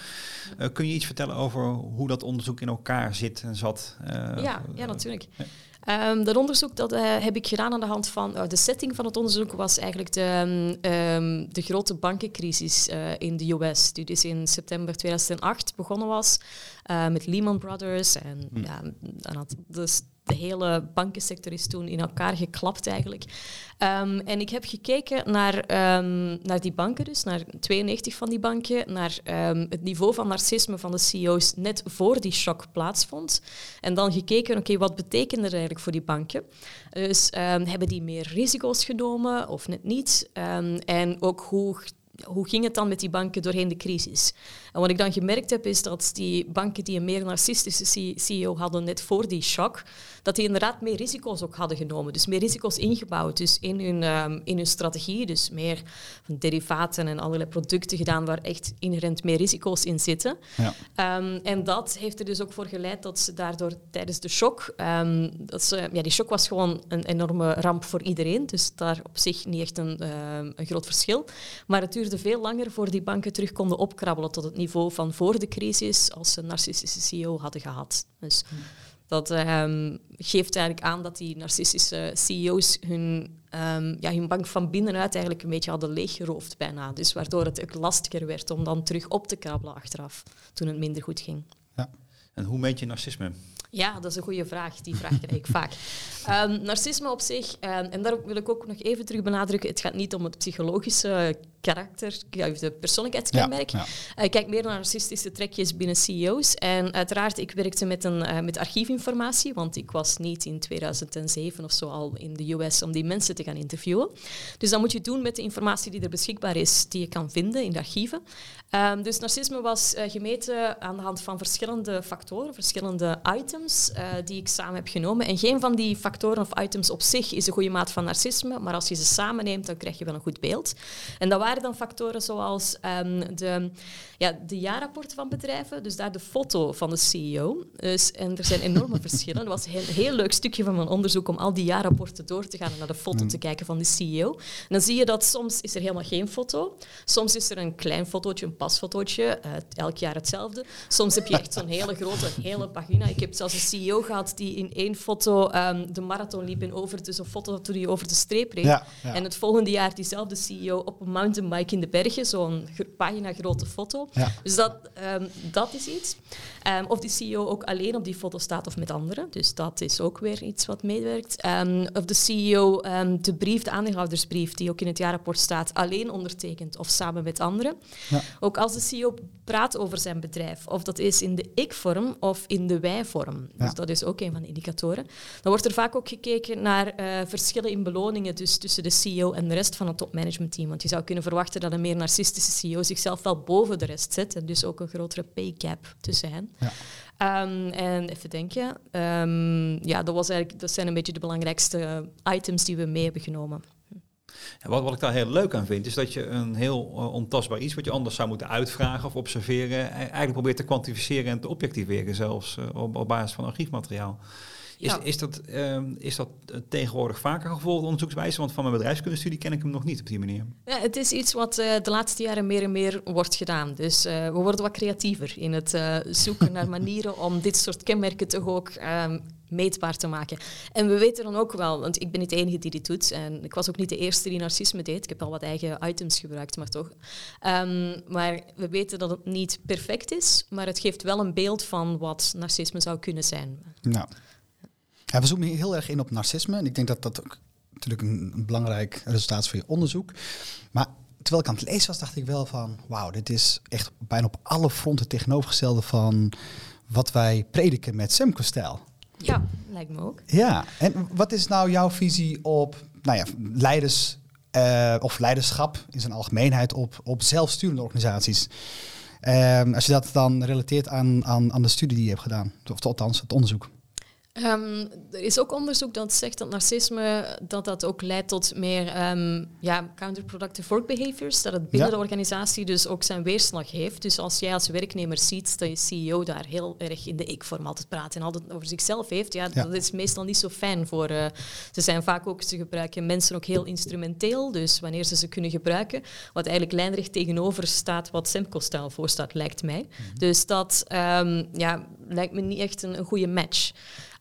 Kun je iets vertellen over hoe dat onderzoek in elkaar zit en zat? Ja, ja, natuurlijk. ja. Ehm, dat onderzoek dat, heb ik gedaan aan de hand van... eh, de setting van het onderzoek was eigenlijk de, ehm, ehm, de grote bankencrisis in de US. Die dus in september 2008 begonnen was met Lehman Brothers. En ja, dan had, dus de hele bankensector is toen in elkaar geklapt eigenlijk. Ehm, en ik heb gekeken naar, ehm, naar die banken, dus naar 92 van die banken, naar ehm, het niveau van narcisme van de CEO's net voor die shock plaatsvond. En dan gekeken, oké, wat betekende er eigenlijk voor die banken? Dus hebben die meer risico's genomen of net niet? En ook hoe hoe ging het dan met die banken doorheen de crisis? En wat ik dan gemerkt heb, is dat die banken die een meer narcistische CEO hadden net voor die shock, dat die inderdaad meer risico's ook hadden genomen. Dus meer risico's ingebouwd dus in, hun, ehm, in hun strategie. Dus meer van derivaten en allerlei producten gedaan waar echt inherent meer risico's in zitten. Ja. Ehm, en dat heeft er dus ook voor geleid dat ze daardoor tijdens de shock, ehm, dat ze, ja, die shock was gewoon een enorme ramp voor iedereen, dus daar op zich niet echt een, een groot verschil. Maar het duurde veel langer voor die banken terug konden opkrabbelen tot het niveau van voor de crisis, als ze een narcistische CEO hadden gehad. Dus dat ehm, geeft eigenlijk aan dat die narcistische CEO's hun, ehm, ja, hun bank van binnenuit eigenlijk een beetje hadden leeggeroofd bijna. Dus waardoor het ook lastiger werd om dan terug op te krabbelen achteraf, toen het minder goed ging. En hoe meet je narcisme? Ja, dat is een goede vraag. Die vraag krijg ik vaak. Ehm, narcisme op zich, en daar wil ik ook nog even terug benadrukken, het gaat niet om het psychologische karakter, ja, de persoonlijkheidskenmerk. Ja, ja. Ik kijk meer naar narcistische trekjes binnen CEO's. En uiteraard, ik werkte met, een, eh, met archiefinformatie, want ik was niet in 2007 of zo al in de US om die mensen te gaan interviewen. Dus dat moet je doen met de informatie die er beschikbaar is, die je kan vinden in de archieven. Ehm, dus narcisme was eh, gemeten aan de hand van verschillende factoren, verschillende items eh, die ik samen heb genomen. En geen van die factoren of items op zich is een goede maat van narcisme, maar als je ze samen neemt, dan krijg je wel een goed beeld. En dat waren dan factoren zoals ehm, de, ja, de jaarrapporten van bedrijven, dus daar de foto van de CEO. Dus, en er zijn enorme verschillen. Dat was een heel, heel leuk stukje van mijn onderzoek om al die jaarrapporten door te gaan en naar de foto te kijken van de CEO. En dan zie je dat soms is er helemaal geen foto. Soms is er een klein fotootje, een pasfotootje, eh, elk jaar hetzelfde. Soms heb je echt zo'n hele grote, hele pagina. Ik heb zelfs een CEO gehad die in één foto ehm, de marathon liep en over, dus een foto toen hij over de streep reed. Ja, ja. En het volgende jaar diezelfde CEO op een mountainbike in de bergen, zo'n pagina grote foto. Ja. Dus dat, ehm, dat is iets. Ehm, of die CEO ook alleen op die foto staat of met anderen. Dus dat is ook weer iets wat meewerkt. Ehm, of de CEO ehm, de brief, de aandeelhoudersbrief, die ook in het jaarrapport staat, alleen ondertekent of samen met anderen. Ja. Ook als de CEO praat over zijn bedrijf, of dat is in de ik-vorm of in de wij-vorm. Ja. Dus dat is ook een van de indicatoren. Dan wordt er vaak ook gekeken naar eh, verschillen in beloningen dus tussen de CEO en de rest van het topmanagementteam. Want je zou kunnen verwachten dat een meer narcistische CEO zichzelf wel boven de rest zet. En dus ook een grotere pay gap tussen hen. Ja. Ehm, en even denken. Ehm, ja, dat, was eigenlijk, dat zijn een beetje de belangrijkste items die we mee hebben genomen. Ja, wat, wat ik daar heel leuk aan vind, is dat je een heel uh, ontastbaar iets, wat je anders zou moeten uitvragen of observeren, e- eigenlijk probeert te kwantificeren en te objectiveren, zelfs uh, op, op basis van archiefmateriaal. Is, ja. is, dat, uh, is dat tegenwoordig vaker gevolgd onderzoekswijze? Want van mijn bedrijfskundestudie ken ik hem nog niet op die manier. Ja, het is iets wat uh, de laatste jaren meer en meer wordt gedaan. Dus uh, we worden wat creatiever in het uh, zoeken naar manieren om dit soort kenmerken toch ook ehm, meetbaar te maken. En we weten dan ook wel, want ik ben niet de enige die dit doet. En ik was ook niet de eerste die narcisme deed. Ik heb al wat eigen items gebruikt, maar toch. Um, maar we weten dat het niet perfect is, maar het geeft wel een beeld van wat narcisme zou kunnen zijn. Nou. Ja, we zoomen heel erg in op narcisme. En ik denk dat dat ook natuurlijk een, belangrijk resultaat is voor je onderzoek. Maar terwijl ik aan het lezen was, dacht ik wel van... wauw, dit is echt bijna op alle fronten tegenovergestelde van wat wij prediken met Semco-stijl. Ja, lijkt me ook. Ja, en wat is nou jouw visie op nou ja, leiders uh, of leiderschap in zijn algemeenheid op, op zelfsturende organisaties? Um, als je dat dan relateert aan, aan, aan de studie die je hebt gedaan, of althans het onderzoek. Um, er is ook onderzoek dat zegt dat narcisme dat dat ook leidt tot meer um, ja, counterproductive work behaviors. Dat het binnen ja. de organisatie dus ook zijn weerslag heeft. Dus als jij als werknemer ziet dat je CEO daar heel erg in de ik-vorm altijd praat en altijd over zichzelf heeft, ja, ja. dat is meestal niet zo fijn voor. Uh, ze zijn vaak ook, ze gebruiken mensen ook heel instrumenteel. Dus wanneer ze ze kunnen gebruiken, wat eigenlijk lijnrecht tegenover staat wat Semco-stijl voorstaat, lijkt mij. Mm -hmm. Dus dat um, ja, lijkt me niet echt een, een goede match.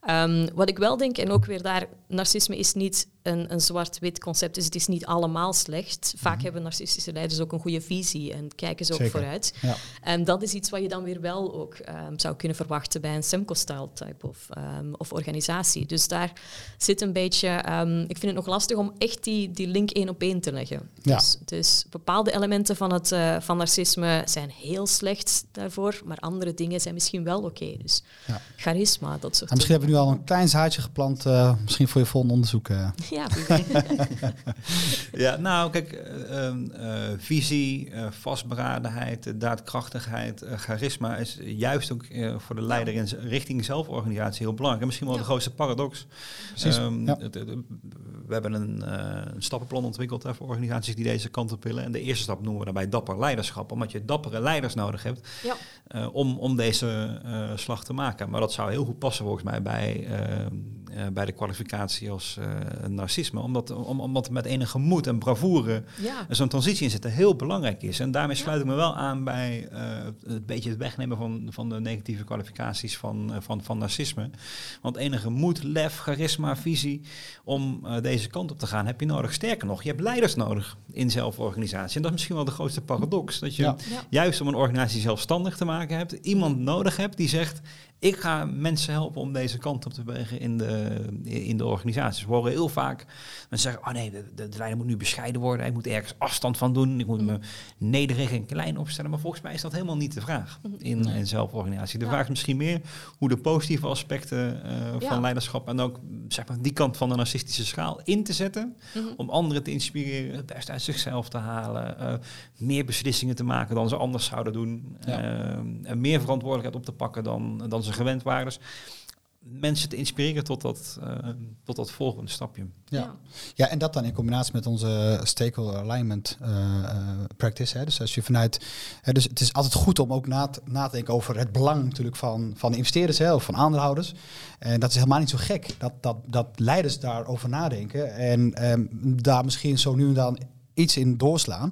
Um, wat ik wel denk, en ook weer daar, narcisme is niet een, een zwart-wit concept, dus het is niet allemaal slecht. Vaak mm-hmm. hebben narcistische leiders ook een goede visie en kijken ze ook Zeker. vooruit. Ja. En dat is iets wat je dan weer wel ook um, zou kunnen verwachten bij een Semco-style type of, um, of organisatie. Dus daar zit een beetje, ik vind het nog lastig om echt die, die link één op één te leggen. Ja. Dus, dus bepaalde elementen van, het, uh, van narcisme zijn heel slecht daarvoor, maar andere dingen zijn misschien wel oké. Okay. Dus ja. charisma, dat soort en Misschien hebben we nu al een klein zaadje geplant, uh, misschien voor je volgende onderzoek. Uh. Ja, ja, nou kijk, uh, visie, vastberadenheid, daadkrachtigheid, charisma is juist ook voor de leider in richting zelforganisatie heel belangrijk. En misschien wel ja. de grootste paradox. Um, ja. het, het, we hebben een, een stappenplan ontwikkeld voor organisaties die deze kant op willen. En de eerste stap noemen we daarbij dapper leiderschap, omdat je dappere leiders nodig hebt ja. om, om deze slag te maken. Maar dat zou heel goed passen volgens mij bij, uh, bij de kwalificatie als uh, narcisme. Omdat, om, omdat met enige moed en bravoure ja. zo'n transitie in zitten heel belangrijk is. En daarmee sluit ik me wel aan bij uh, het beetje het wegnemen van, van de negatieve kwalificaties van, van, van narcisme. Want enige moed, lef, charisma, visie om deze kant op te gaan heb je nodig. Sterker nog, je hebt leiders nodig in zelforganisatie. En dat is misschien wel de grootste paradox. Dat je Ja. juist om een organisatie zelfstandig te maken hebt, iemand nodig hebt die zegt ik ga mensen helpen om deze kant op te bewegen in de, in de organisaties. We horen heel vaak mensen zeggen, oh nee, de, de, de leider moet nu bescheiden worden. Ik moet ergens afstand van doen. Ik moet me nederig en klein opstellen. Maar volgens mij is dat helemaal niet de vraag in, Nee. in zelforganisatie. De Ja. vraag is misschien meer hoe de positieve aspecten eh, Ja. van leiderschap en ook zeg maar, die kant van de narcistische schaal in te zetten. Mhm. Om anderen te inspireren, het beste uit zichzelf te halen. eh, meer beslissingen te maken dan ze anders zouden doen. Ja. eh, en meer verantwoordelijkheid op te pakken dan, dan ze gewend waren. Dus mensen te inspireren tot dat, eh, tot dat volgende stapje. Ja. Ja, en dat dan in combinatie met onze stakeholder alignment eh, eh, practice. Hè. Dus als je vanuit. Hè, dus het is altijd goed om ook na te, na te denken over het belang natuurlijk van, van de investeerders hè, of van aandeelhouders. En dat is helemaal niet zo gek dat, dat, dat leiders daarover nadenken. En ehm, daar misschien zo nu en dan iets in doorslaan.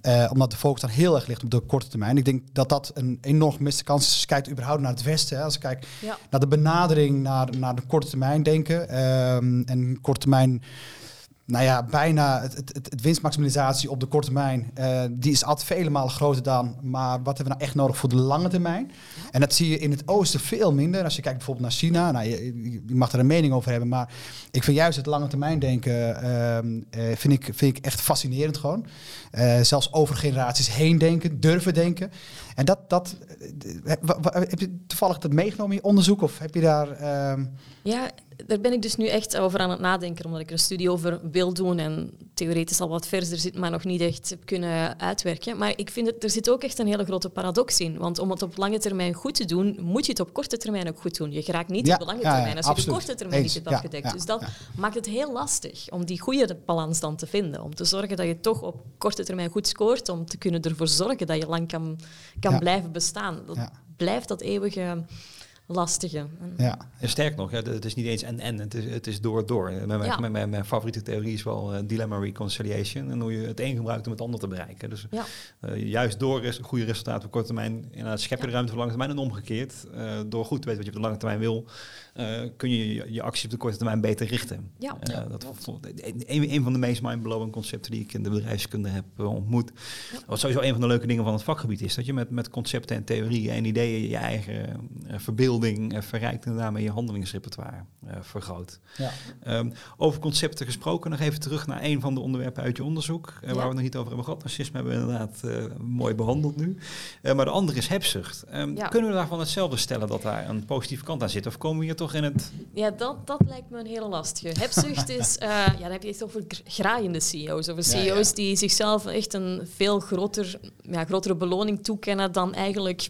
Eh, omdat de focus dan heel erg ligt op de korte termijn. Ik denk dat dat een enorm gemiste kans is. Als je kijkt überhaupt naar het Westen. Hè. Als je kijkt Ja. naar de benadering naar, naar de korte termijn denken. ehm, en korte termijn, nou ja, bijna het, het, het, winstmaximalisatie op de korte termijn. eh, die is altijd vele malen groter dan. Maar wat hebben we nou echt nodig voor de lange termijn? En dat zie je in het oosten veel minder. Als je kijkt bijvoorbeeld naar China. Nou, je, mag er een mening over hebben. Maar ik vind juist het lange termijn denken ehm, eh, vind, ik, vind ik echt fascinerend gewoon. Eh, zelfs over generaties heen denken, durven denken. En dat, dat eh, heb je toevallig dat meegenomen in je onderzoek? Of heb je daar... ehm, Ja, daar ben ik dus nu echt over aan het nadenken, omdat ik er een studie over wil doen en theoretisch al wat verder zit, maar nog niet echt heb kunnen uitwerken. Maar ik vind het, er zit ook echt een hele grote paradox in. Want om het op lange termijn goed te doen, moet je het op korte termijn ook goed doen. Je geraakt niet Ja, op de lange ja, ja, termijn als je absoluut. de korte termijn niet hebt afgedekt. dus dat maakt het heel lastig om die goede balans dan te vinden. Om te zorgen dat je toch op korte termijn goed scoort, om te kunnen ervoor zorgen dat je lang kan, kan blijven bestaan. Dat blijft dat eeuwige lastige. En- Ja, En sterk nog, ja, het is niet eens en-en, het is, het is door-door. Mijn, mijn, Ja. mijn, mijn, mijn favoriete theorie is wel eh, dilemma reconciliation. En hoe je het een gebruikt om het ander te bereiken. Dus Ja. eh, juist door res- goede resultaten op korte termijn, inderdaad schep je de ruimte voor lange termijn en omgekeerd. eh, door goed te weten wat je op de lange termijn wil, eh, kun je je, je actie op de korte termijn beter richten. Ja. Eh, Ja. dat een, een van de meest mindblowing concepten die ik in de bedrijfskunde heb eh, ontmoet. Wat sowieso een van de leuke dingen van het vakgebied is, dat je met, met concepten en theorieën en ideeën je eigen verbeelding verrijkt en daarmee je handelingsrepertoire eh, vergroot. ja. Ehm, over concepten gesproken, nog even terug naar een van de onderwerpen uit je onderzoek, eh, Ja. waar we het nog niet over hebben gehad. Narcisme hebben we inderdaad eh, mooi behandeld nu. Eh, maar de andere is hebzucht. Ehm, Ja. Kunnen we daarvan hetzelfde stellen dat daar een positieve kant aan zit? Of komen we hier toch in het... Ja, dat, dat lijkt me een hele lastige. Hebzucht is, eh, ja, dan heb je het over gr- graaiende CEO's. Over Ja, CEO's ja. die zichzelf echt een veel groter, ja, grotere beloning toekennen dan eigenlijk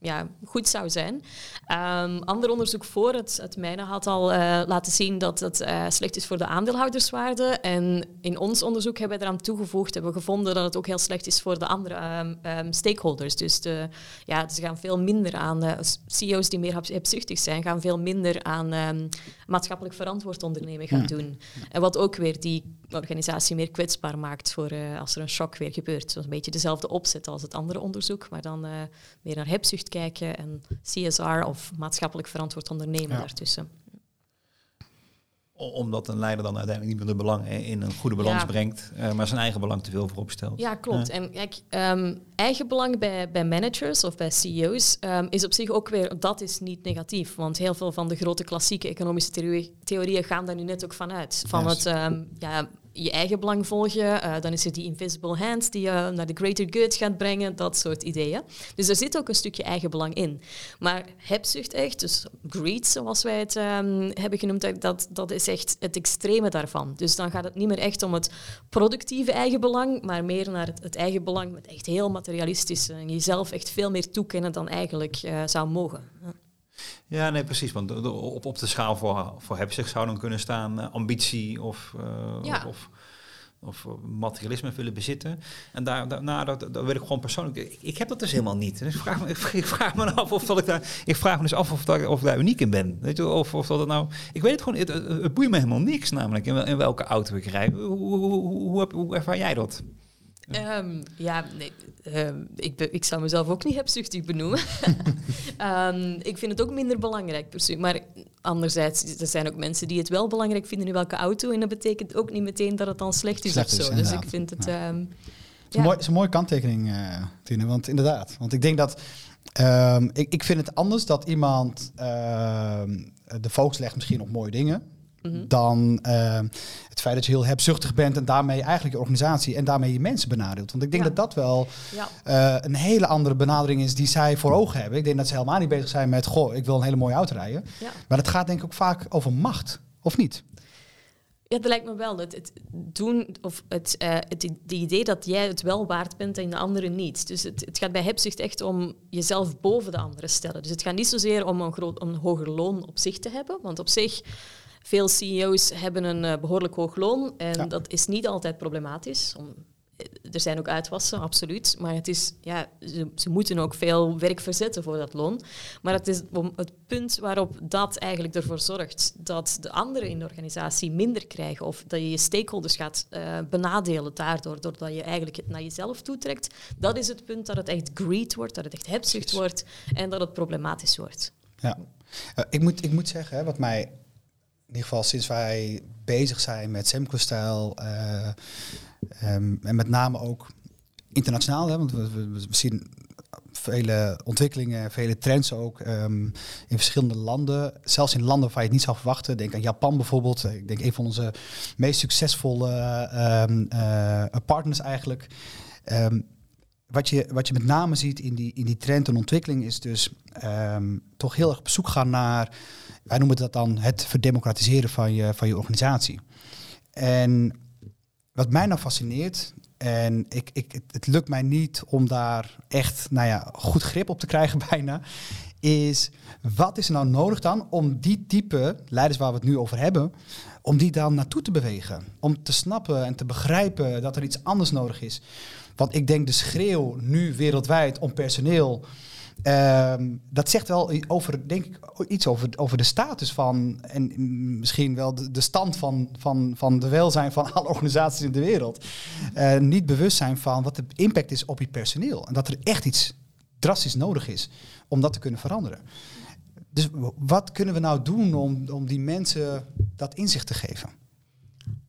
ja, goed zou zijn. Ehm, ander onderzoek voor het, het mijne had al eh, laten zien dat het eh, slecht is voor de aandeelhouderswaarde. En in ons onderzoek hebben we eraan toegevoegd, hebben we gevonden dat het ook heel slecht is voor de andere ehm, ehm, stakeholders. Dus de, ja, ze gaan veel minder aan, eh, CEO's die meer heb- hebzuchtig zijn, gaan veel minder aan maatschappelijk verantwoord ondernemen gaan doen. En wat ook weer die organisatie meer kwetsbaar maakt voor eh, als er een shock weer gebeurt. Dus een beetje dezelfde opzet als het andere onderzoek, maar dan eh, meer naar hebzucht kijken en CSR of maatschappelijk verantwoord ondernemen Ja. daartussen. Omdat een leider dan uiteindelijk niet meer de belangen in een goede balans Ja. brengt, eh, maar zijn eigen belang te veel voorop stelt. Ja, klopt. En kijk, ehm, eigen belang bij, bij managers of bij CEO's ehm, is op zich ook weer, dat is niet negatief. Want heel veel van de grote klassieke economische theorie- theorieën gaan daar nu net ook vanuit. Van het ehm, ja, je eigen belang volgen, eh, dan is er die invisible hand die je naar de greater good gaat brengen, dat soort ideeën. Dus er zit ook een stukje eigen belang in. Maar hebzucht echt, dus greed zoals wij het ehm, hebben genoemd, dat, dat is echt het extreme daarvan. Dus dan gaat het niet meer echt om het productieve eigen belang, maar meer naar het, het eigen belang met echt heel materialistisch en jezelf echt veel meer toekennen dan eigenlijk eh, zou mogen. Ja. Nee, precies. Want op, op de schaal voor, voor hebzucht zou dan kunnen staan eh, ambitie of, eh, Ja. of, of eh, materialisme willen bezitten. En daar, daar, nou, dat, dat wil ik gewoon persoonlijk. Ik, ik heb dat dus helemaal niet. Dus ik vraag me, ik vraag me af of dat ik daar. Ik vraag me dus af of, dat, of ik daar uniek in ben. Weet je, of, of dat het nou. Ik weet het gewoon. Het, boeit me helemaal niks, namelijk in, wel- in welke auto ik rijd. Hoe, hoe, hoe, hoe ervaar jij dat? Ehm, ja, nee, ehm, ik, ik zou mezelf ook niet hebzuchtig benoemen. Ehm, ik vind het ook minder belangrijk persoonlijk. Maar anderzijds, er zijn ook mensen die het wel belangrijk vinden in welke auto. En dat betekent ook niet meteen dat het dan slecht is Slecht of is, zo. Dus ik vind het... Ja. Het is, ja. een mooi, het is een mooie kanttekening, eh Tine. Want inderdaad, want ik denk dat... ik, ik vind het anders dat iemand de focus legt misschien op mooie dingen... Mhm. dan ehm, het feit dat je heel hebzuchtig bent... en daarmee eigenlijk je organisatie en daarmee je mensen benadeelt. Want ik denk Ja. dat dat wel Ja. eh, een hele andere benadering is die zij voor ogen hebben. Ik denk dat ze helemaal niet bezig zijn met... goh, ik wil een hele mooie auto rijden. Ja. Maar het gaat denk ik ook vaak over macht, of niet? Ja, dat lijkt me wel. Het, het doen of het, eh het die idee dat jij het wel waard bent en de anderen niet. Dus het, het gaat bij hebzucht echt om jezelf boven de anderen stellen. Dus het gaat niet zozeer om een, groot, een hoger loon op zich te hebben. Want op zich, veel CEO's hebben een eh, behoorlijk hoog loon. En Ja. dat is niet altijd problematisch. Om, eh, er zijn ook uitwassen, absoluut. Maar het is, ja, ze, ze moeten ook veel werk verzetten voor dat loon. Maar het is het punt waarop dat eigenlijk ervoor zorgt dat de anderen in de organisatie minder krijgen of dat je je stakeholders gaat eh, benadelen daardoor, doordat je eigenlijk het naar jezelf toetrekt. Dat is het punt dat het echt greed wordt, dat het echt hebzucht wordt en dat het problematisch wordt. Ja. Ik, moet, ik moet zeggen, hè, wat mij ieder geval sinds wij bezig zijn met Semco-stijl eh, ehm, en met name ook internationaal, hè, want we, zien vele ontwikkelingen, vele trends ook ehm, in verschillende landen. Zelfs in landen waar je het niet zou verwachten. Denk aan Japan bijvoorbeeld. Ik denk een van onze meest succesvolle ehm, eh, partners eigenlijk. Wat, je, wat je met name ziet in die, in die trend en ontwikkeling is dus toch heel erg op zoek gaan naar wij noemen dat dan het verdemocratiseren van je, van je organisatie. En wat mij nou fascineert, en ik, ik, het, lukt mij niet om daar echt nou ja, goed grip op te krijgen bijna, is wat is er nou nodig dan om die type leiders waar we het nu over hebben, om die dan naartoe te bewegen? Om te snappen en te begrijpen dat er iets anders nodig is. Want ik denk de schreeuw nu wereldwijd om personeel. Ehm, dat zegt wel over, denk ik, iets over, over de status van en misschien wel de, de stand van, van, van de welzijn van alle organisaties in de wereld. Eh, niet bewust zijn van wat de impact is op je personeel. En dat er echt iets drastisch nodig is om dat te kunnen veranderen. Dus wat kunnen we nou doen om, om die mensen dat inzicht te geven?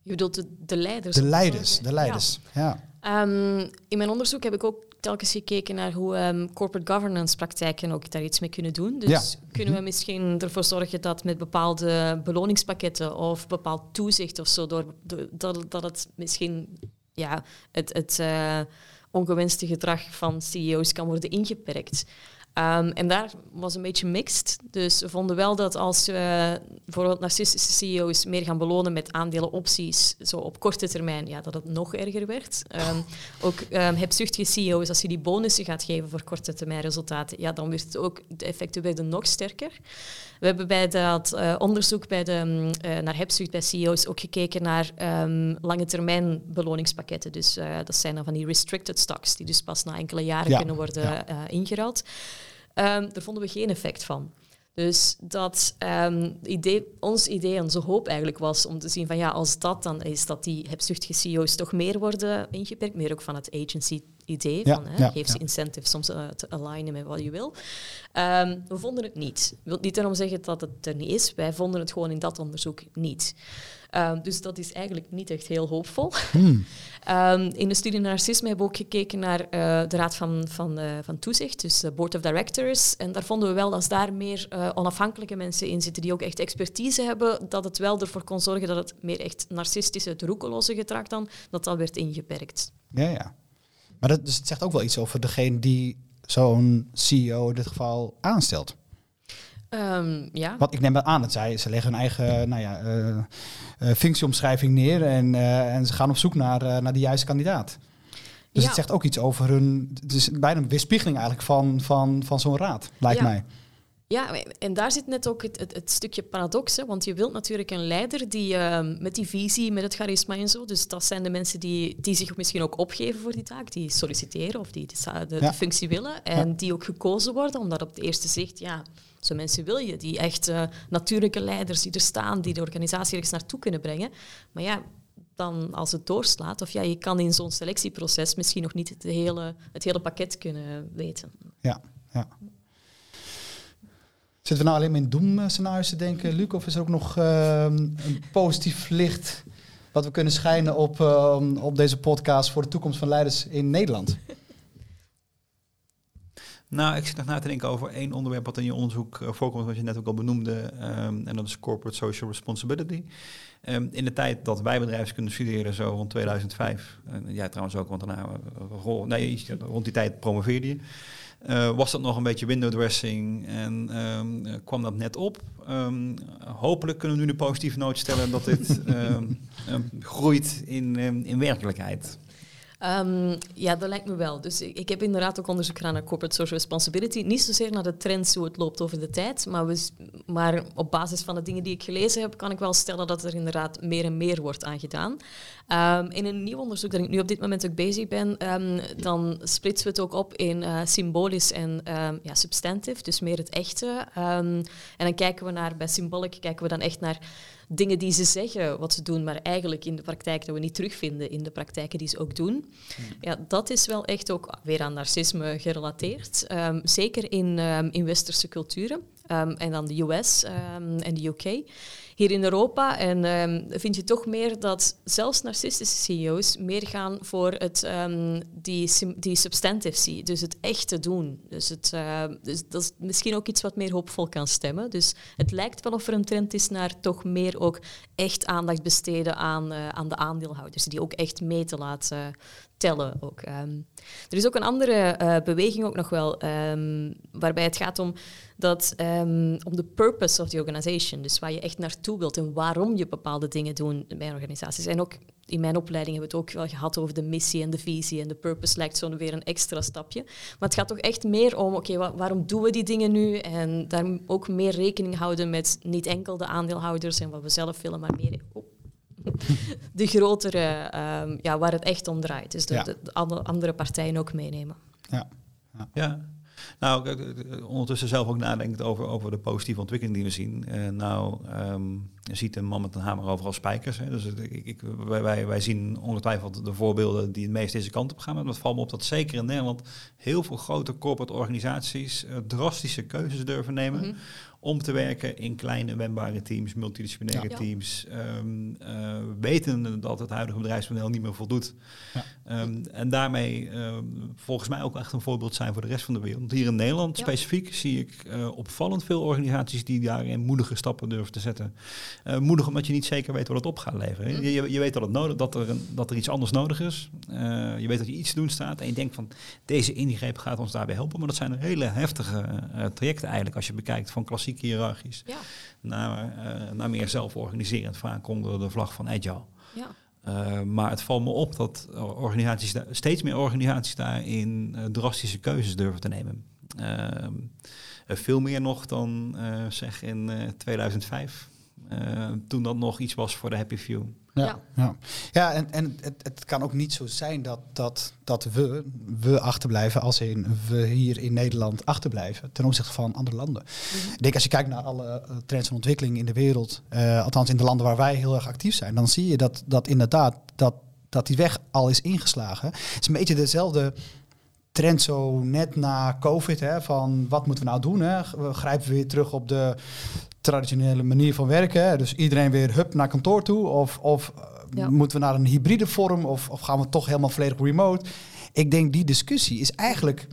Je bedoelt de, de leiders? De leiders, de leiders. Ja. Ehm, in mijn onderzoek heb ik ook telkens gekeken naar hoe ehm, corporate governance praktijken ook daar iets mee kunnen doen. Dus Ja. kunnen we misschien ervoor zorgen dat met bepaalde beloningspakketten of bepaald toezicht of zo, door, door- dat, dat het misschien ja, het, het eh, ongewenste gedrag van CEO's kan worden ingeperkt. Ehm, en daar was een beetje mixed. Dus we vonden wel dat als we bijvoorbeeld narcistische CEO's meer gaan belonen met aandelenopties, zo op korte termijn, ja, dat het nog erger werd. Ehm, ook um, hebzuchtige CEO's, als je die bonussen gaat geven voor korte termijn resultaten, ja, dan werd het ook, de effecten werden nog sterker. We hebben bij dat eh, onderzoek bij de, mm, eh, naar hebzucht bij CEO's ook gekeken naar lange termijn beloningspakketten. Dus eh, dat zijn dan van die restricted stocks, die dus pas na enkele jaren Ja, kunnen worden ja. ingeruild. Ehm, daar vonden we geen effect van. Dus dat ehm, idee, ons idee, onze hoop eigenlijk was om te zien van ja, als dat dan is, dat die hebzuchtige CEO's toch meer worden ingeperkt, meer ook van het agency-idee, Ja, van hè, ja, geef ze ja. incentives om ze eh, te alignen met wat je wil. Ehm, we vonden het niet. Ik wil niet daarom zeggen dat het er niet is, wij vonden het gewoon in dat onderzoek niet. Ehm, dus dat is eigenlijk niet echt heel hoopvol. Hmm. Ehm, in de studie narcisme hebben we ook gekeken naar eh, de Raad van, van, eh, van Toezicht, dus de Board of Directors. En daar vonden we wel, als daar meer eh, onafhankelijke mensen in zitten die ook echt expertise hebben, dat het wel ervoor kon zorgen dat het meer echt narcistische, het roekeloze gedrag dan, dat dat werd ingeperkt. Ja, ja. Maar dat, dus het zegt ook wel iets over degene die zo'n CEO in dit geval aanstelt. Ehm, ja. Want ik neem aan dat zij, ze leggen hun eigen nou ja, eh, eh, functieomschrijving neer en, eh, en ze gaan op zoek naar, eh, naar de juiste kandidaat. Dus Ja. het zegt ook iets over hun, het is bijna een weerspiegeling eigenlijk van, van, van zo'n raad, lijkt Ja. mij. Ja, en daar zit net ook het, het, het stukje paradox. Hè? Want je wilt natuurlijk een leider die ehm, met die visie, met het charisma en zo. Dus dat zijn de mensen die, die zich misschien ook opgeven voor die taak, die solliciteren of die de, Ja. functie willen. En Ja. die ook gekozen worden, omdat op de eerste zicht, ja, zo mensen wil je. Die echt eh, natuurlijke leiders die er staan, die de organisatie ergens naartoe kunnen brengen. Maar ja, dan als het doorslaat, of ja, je kan in zo'n selectieproces misschien nog niet het hele, het hele pakket kunnen weten. Ja, ja. Zitten we nou alleen maar in doemscenario's te denken, Luc? Of is er ook nog ehm, een positief licht wat we kunnen schijnen op, ehm, op deze podcast voor de toekomst van leiders in Nederland? Nou, ik zit nog na te denken over één onderwerp wat in je onderzoek eh, voorkomt, wat je net ook al benoemde, ehm, en dat is corporate social responsibility. In de tijd dat wij bedrijfskunde studeren, zo rond 2005, en jij trouwens ook, want daarna, eh, rond die tijd promoveerde je, eh, was dat nog een beetje window dressing en ehm, eh, kwam dat net op. Ehm, hopelijk kunnen we nu de positieve noot stellen dat dit ehm, groeit in, in werkelijkheid. Ehm, ja, dat lijkt me wel. Dus ik, heb inderdaad ook onderzoek gedaan naar corporate social responsibility. Niet zozeer naar de trends, hoe het loopt over de tijd, maar, we, maar op basis van de dingen die ik gelezen heb, kan ik wel stellen dat er inderdaad meer en meer wordt aangedaan. Ehm, in een nieuw onderzoek dat ik nu op dit moment ook bezig ben, ehm, dan splitsen we het ook op in eh, symbolisch en ja, substantive, dus meer het echte. En dan kijken we naar, bij symbolic kijken we dan echt naar dingen die ze zeggen wat ze doen, maar eigenlijk in de praktijk dat we niet terugvinden in de praktijken die ze ook doen. Ja, dat is wel echt ook weer aan narcisme gerelateerd. Ehm, zeker in, ehm, in westerse culturen. Ehm, en dan de US ehm, en de UK. Hier in Europa en, ehm, vind je toch meer dat zelfs narcistische CEO's meer gaan voor het, die, die substantive dus het echte doen. Dus, het, dus dat is misschien ook iets wat meer hoopvol kan stemmen. Dus het lijkt wel of er een trend is naar toch meer ook echt aandacht besteden aan, eh, aan de aandeelhouders, die ook echt mee te laten, ook. Ehm, er is ook een andere eh, beweging ook nog wel, ehm, waarbij het gaat om, dat, um, om de purpose of the organization. Dus waar je echt naartoe wilt en waarom je bepaalde dingen doet bij organisaties. En ook in mijn opleiding hebben we het ook wel gehad over de missie en de visie. En de purpose lijkt zo weer een extra stapje. Maar het gaat toch echt meer om, oké, waarom doen we die dingen nu? En daar ook meer rekening houden met niet enkel de aandeelhouders en wat we zelf willen, maar meer... Oh, de grotere, um, ja, waar het echt om draait. Dus de, ja. de, de andere partijen ook meenemen. Ja. ja. ja. Nou, ondertussen zelf ook nadenkt over, over de positieve ontwikkeling die we zien. Uh, nou, um, je ziet een man met een hamer overal spijkers. Hè. Dus ik, ik, wij, wij, wij zien ongetwijfeld de voorbeelden die het meest deze kant op gaan. Maar het valt me op dat zeker in Nederland heel veel grote corporate organisaties uh, drastische keuzes durven nemen. Mm -hmm om te werken in kleine wendbare teams, multidisciplinaire ja. teams. Um, uh, weten dat het huidige bedrijfsmodel niet meer voldoet. Ja. Um, en daarmee um, volgens mij ook echt een voorbeeld zijn voor de rest van de wereld. Hier in Nederland ja. specifiek zie ik uh, opvallend veel organisaties die daarin moedige stappen durven te zetten. Uh, moedig omdat je niet zeker weet wat het op gaat leveren. Mm. Je, je, weet dat, het nodig, dat, er een, dat er iets anders nodig is. je weet dat je iets te doen staat en je denkt van deze ingreep gaat ons daarbij helpen. Maar dat zijn hele heftige trajecten eigenlijk als je bekijkt van klassiek hiërarchisch ja. naar, uh, naar meer zelforganiserend, vaak onder de vlag van agile. Ja. Uh, maar het valt me op dat organisaties steeds meer organisaties daarin uh, drastische keuzes durven te nemen. veel meer nog dan zeg in 2005, toen dat nog iets was voor de Happy Few. Ja, ja. ja. en, en het, het kan ook niet zo zijn dat, dat, dat we, we achterblijven als in we hier in Nederland achterblijven ten opzichte van andere landen. Mm Ik denk als je kijkt naar alle uh, trends en ontwikkelingen in de wereld, uh, althans in de landen waar wij heel erg actief zijn, dan zie je dat, dat inderdaad dat, dat die weg al is ingeslagen. Het is een beetje dezelfde trend zo net na COVID, hè, van wat moeten we nou doen? Hè? We grijpen weer terug op de traditionele manier van werken. Dus iedereen weer hup naar kantoor toe. Of, of ja. moeten we naar een hybride vorm? Of, of gaan we toch helemaal volledig remote? Ik denk die discussie is eigenlijk...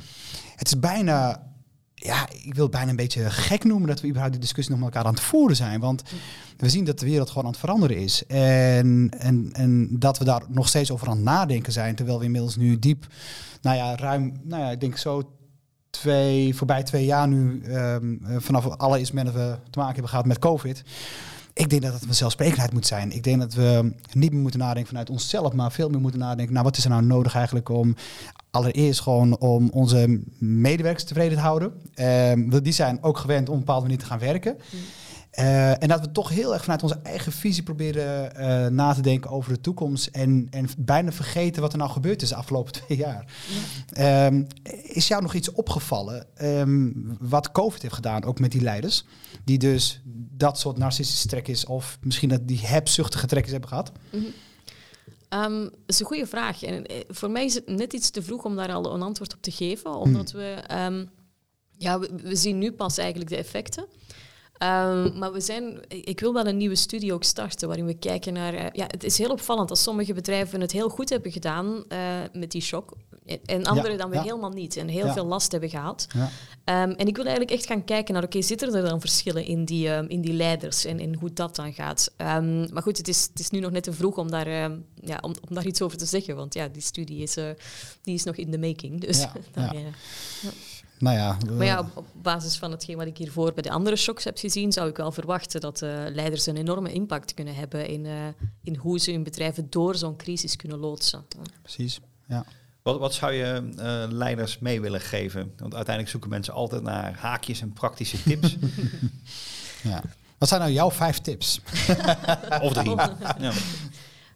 Het is bijna... Ja, ik wil het bijna een beetje gek noemen dat we überhaupt die discussie nog met elkaar aan het voeren zijn. Want we zien dat de wereld gewoon aan het veranderen is. En, en, en dat we daar nog steeds over aan het nadenken zijn. Terwijl we inmiddels nu diep, nou ja, ruim, nou ja, ik denk zo twee, voorbij twee jaar nu, um, vanaf alle instrumenten we te maken hebben gehad met COVID. Ik denk dat het een zelfsprekendheid moet zijn. Ik denk dat we niet meer moeten nadenken vanuit onszelf, maar veel meer moeten nadenken. Nou, wat is er nou nodig eigenlijk om allereerst gewoon om onze medewerkers tevreden te houden. Um, die zijn ook gewend om op een bepaalde manier te gaan werken. Mm. Uh, en dat we toch heel erg vanuit onze eigen visie proberen uh, na te denken over de toekomst. En, en bijna vergeten wat er nou gebeurd is de afgelopen twee jaar. Ja. Um, is jou nog iets opgevallen um, wat COVID heeft gedaan, ook met die leiders? Die dus dat soort narcistische trekjes of misschien dat die hebzuchtige trekjes hebben gehad? Mm -hmm. Um, dat is een goede vraag. En voor mij is het net iets te vroeg om daar al een antwoord op te geven. Omdat mm. we, um, ja, we, we zien nu pas eigenlijk de effecten. Um, maar we zijn, ik wil wel een nieuwe studie ook starten waarin we kijken naar. Uh, ja, het is heel opvallend dat sommige bedrijven het heel goed hebben gedaan uh, met die shock. En andere ja, dan weer ja. helemaal niet. En heel ja. veel last hebben gehad. Um, en ik wil eigenlijk echt gaan kijken naar, oké, okay, zitten er dan verschillen in die, um, in die leiders en in hoe dat dan gaat? Maar goed, het is, het is nu nog net te vroeg om daar, ja, om, om daar iets over te zeggen. Want ja, die studie is, uh, die is nog in the making. Dus dan, nou ja, maar ja, op, op, basis van hetgeen wat ik hiervoor bij de andere shocks heb gezien, zou ik wel verwachten dat uh, leiders een enorme impact kunnen hebben in, uh, in hoe ze hun bedrijven door zo'n crisis kunnen loodsen. Precies, ja. Wat, wat zou je uh, leiders mee willen geven? Want uiteindelijk zoeken mensen altijd naar haakjes en praktische tips. ja. Wat zijn nou jouw vijf tips? of drie. ja.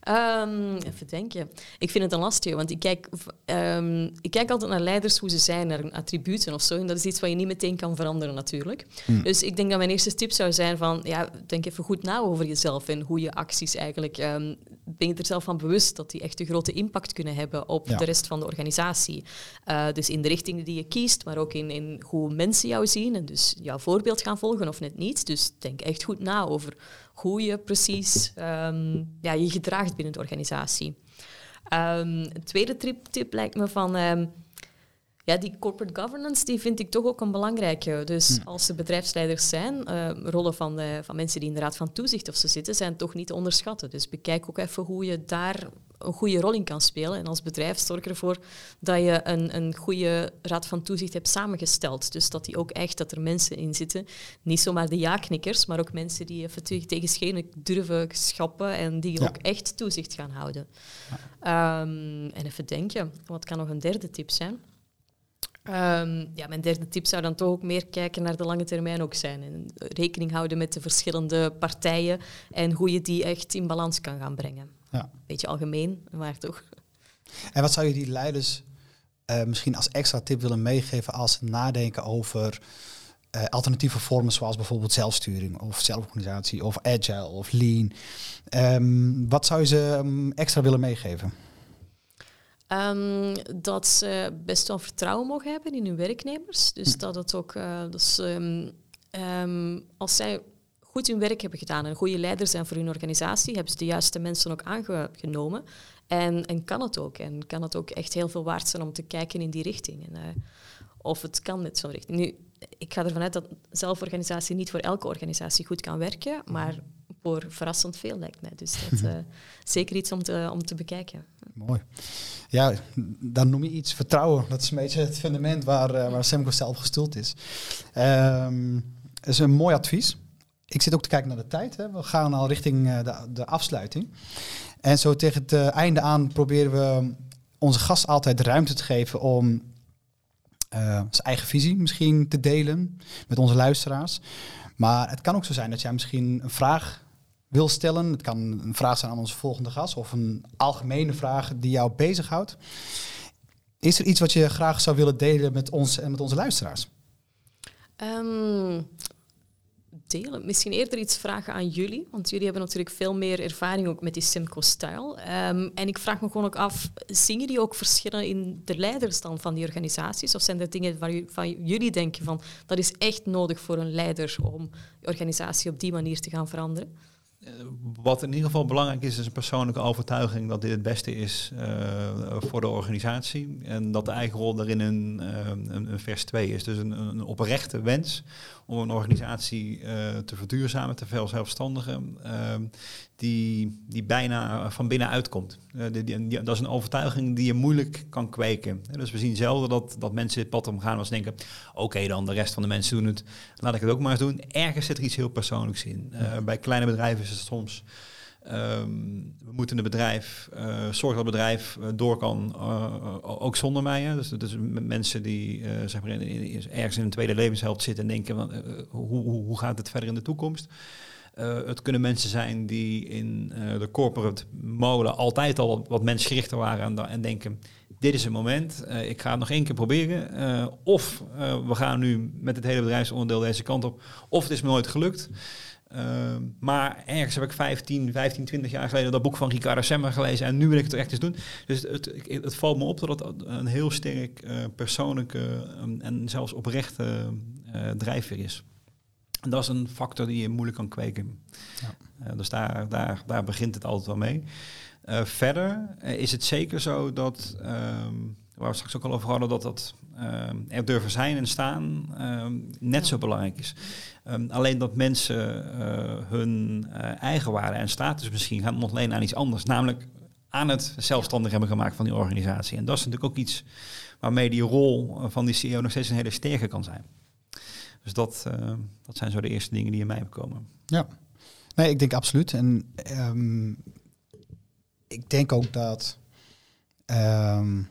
Um, even denken. Ik vind het een lastige, want ik kijk, um, ik kijk altijd naar leiders hoe ze zijn, naar hun attributen of zo. En dat is iets wat je niet meteen kan veranderen natuurlijk. Mm. Dus ik denk dat mijn eerste tip zou zijn van, ja, denk even goed na over jezelf en hoe je acties eigenlijk... Um, ben je er zelf van bewust dat die echt een grote impact kunnen hebben op ja. de rest van de organisatie. Uh, dus in de richting die je kiest, maar ook in, in hoe mensen jou zien en dus jouw voorbeeld gaan volgen of net niet. Dus denk echt goed na over hoe je precies um, ja, je gedraagt binnen de organisatie. Um, een tweede tip, lijkt me van... Ja, die corporate governance die vind ik toch ook een belangrijke. Dus hm. als er bedrijfsleiders zijn, uh, rollen van, de, van mensen die in de raad van toezicht of zo zitten, zijn toch niet te onderschatten. Dus bekijk ook even hoe je daar een goede rol in kan spelen. En als bedrijf zorg ervoor dat je een, een goede raad van toezicht hebt samengesteld. Dus dat die ook echt, dat er mensen in zitten, niet zomaar de ja-knikkers, maar ook mensen die even tegen schenen durven schappen en die Ja. ook echt toezicht gaan houden. Ehm, en even denken, wat kan nog een derde tip zijn? Ehm, ja, mijn derde tip zou dan toch ook meer kijken naar de lange termijn ook zijn. En rekening houden met de verschillende partijen en hoe je die echt in balans kan gaan brengen. Ja. Beetje algemeen, maar toch. En wat zou je die leiders eh, misschien als extra tip willen meegeven als ze nadenken over eh, alternatieve vormen zoals bijvoorbeeld zelfsturing of zelforganisatie of agile of lean? Ehm, wat zou je ze ehm, extra willen meegeven? Ehm, dat ze best wel vertrouwen mogen hebben in hun werknemers. Dus dat het ook, eh, ehm, ehm, als zij goed hun werk hebben gedaan en een goede leider zijn voor hun organisatie, hebben ze de juiste mensen ook aangenomen. En, en kan het ook. En kan het ook echt heel veel waard zijn om te kijken in die richting. En, eh, of het kan met zo'n richting. Nu, ik ga ervan uit dat zelforganisatie niet voor elke organisatie goed kan werken, maar voor verrassend veel lijkt mij. Dus dat is zeker iets om te, om te bekijken. Mooi. Ja, dan noem je iets vertrouwen. Dat is een beetje het fundament waar, eh, waar Semco zelf gestoeld is. Ehm dat is een mooi advies. Ik zit ook te kijken naar de tijd. Hè. We gaan al richting eh, de, de afsluiting. En zo tegen het eh, einde aan proberen we onze gast altijd ruimte te geven om eh, zijn eigen visie misschien te delen met onze luisteraars. Maar het kan ook zo zijn dat jij misschien een vraag wil stellen. Het kan een vraag zijn aan onze volgende gast of een algemene vraag die jou bezighoudt. Is er iets wat je graag zou willen delen met ons en met onze luisteraars? Ehm, delen. Misschien eerder iets vragen aan jullie, want jullie hebben natuurlijk veel meer ervaring ook met die Simco-stijl. Ehm, en ik vraag me gewoon ook af, zien jullie ook verschillen in de leiders van die organisaties? Of zijn er dingen waar ju- van jullie denken van, dat is echt nodig voor een leider om je organisatie op die manier te gaan veranderen? Eh, Wat in ieder geval belangrijk is, is een persoonlijke overtuiging dat dit het beste is eh, voor de organisatie. En dat de eigen rol daarin een, eh, een, vers 2 is. Dus een, een oprechte wens om een organisatie te verduurzamen, te veel zelfstandigen, eh, die, die bijna van binnenuit komt. Eh, die, dat is een overtuiging die je moeilijk kan kweken. Eh, Dus we zien zelden dat, dat mensen dit pad omgaan als denken, oké dan, de rest van de mensen doen het, laat ik het ook maar eens doen. Ergens zit er iets heel persoonlijks in. Eh, bij kleine bedrijven is het soms... ehm, we moeten het bedrijf, eh zorgen dat het bedrijf eh, door kan, eh, ook zonder mij. Hè. Dus, dus mensen die eh, zeg maar in, in- ergens in een tweede levenshelft zitten en denken, van, eh, hoe, hoe gaat het verder in de toekomst? Eh, het kunnen mensen zijn die in eh, de corporate molen altijd al wat, wat mensgerichter waren en, en denken, dit is het moment, eh, ik ga het nog één keer proberen. Of we gaan nu met het hele bedrijfsonderdeel deze kant op, of het is me nooit gelukt. Maar ergens heb ik 15, 15, 20 jaar geleden dat boek van Ricardo Semmer gelezen en nu wil ik het echt eens doen. Dus het, het, valt me op dat het een heel sterk eh, persoonlijke eh, en zelfs oprechte eh, drijfveer is. En dat is een factor die je moeilijk kan kweken. Eh, dus daar, daar, daar begint het altijd wel mee. Eh, verder eh, is het zeker zo dat, ehm, waar we straks ook al over hadden, dat dat ehm, er durven zijn en staan ehm, net zo belangrijk is. Alleen dat mensen hun eigen waarde en status misschien gaan ontlenen aan iets anders, namelijk aan het zelfstandig hebben gemaakt van die organisatie. En dat is natuurlijk ook iets waarmee die rol van die CEO nog steeds een hele sterke kan zijn. Dus dat, eh, dat zijn zo de eerste dingen die in mij opkomen. Ja, nee, ik denk absoluut. En ehm, ik denk ook dat, ehm,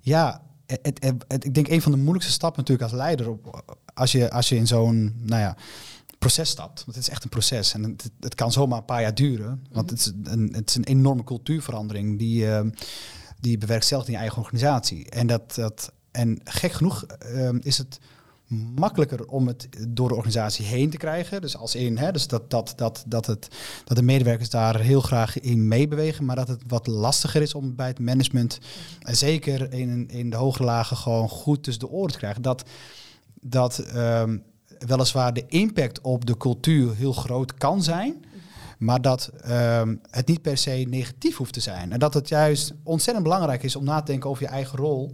ja, ik denk een van de moeilijkste stappen natuurlijk als leider, op, als, je, als je in zo'n, nou ja, proces stapt. Want het is echt een proces en het, het kan zomaar een paar jaar duren. Want het is een, het is een enorme cultuurverandering die, die je bewerkstelligt in je eigen organisatie. En, dat, dat, en gek genoeg ehm, is het makkelijker om het door de organisatie heen te krijgen. Dus als in, hè, dus dat, dat, dat, dat, het, dat de medewerkers daar heel graag in meebewegen, maar dat het wat lastiger is om bij het management, en zeker in, in de hogere lagen, gewoon goed tussen de oren te krijgen. Dat, dat ehm, weliswaar de impact op de cultuur heel groot kan zijn. Maar dat ehm, het niet per se negatief hoeft te zijn. En dat het juist ontzettend belangrijk is om na te denken over je eigen rol.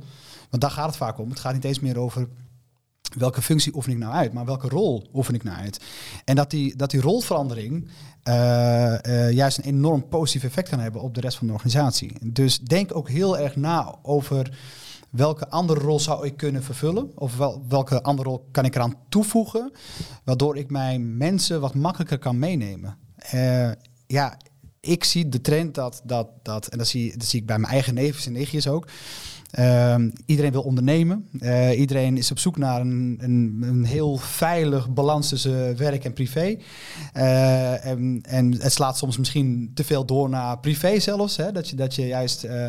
Want daar gaat het vaak om. Het gaat niet eens meer over welke functie oefen ik nou uit, maar welke rol oefen ik nou uit. En dat die, dat die rolverandering uh, juist een enorm positief effect kan hebben op de rest van de organisatie. Dus denk ook heel erg na over welke andere rol zou ik kunnen vervullen? Of wel, welke andere rol kan ik eraan toevoegen? Waardoor ik mijn mensen wat makkelijker kan meenemen. Uh, ja, ik zie de trend dat, dat, dat en dat zie, dat zie ik bij mijn eigen neefjes en nichtjes ook, iedereen wil ondernemen. Uh, iedereen is op zoek naar een, een, een, heel veilig balans tussen werk en privé. Uh, en, en, het slaat soms misschien te veel door naar privé zelfs. Hè? Dat, je, dat je juist uh,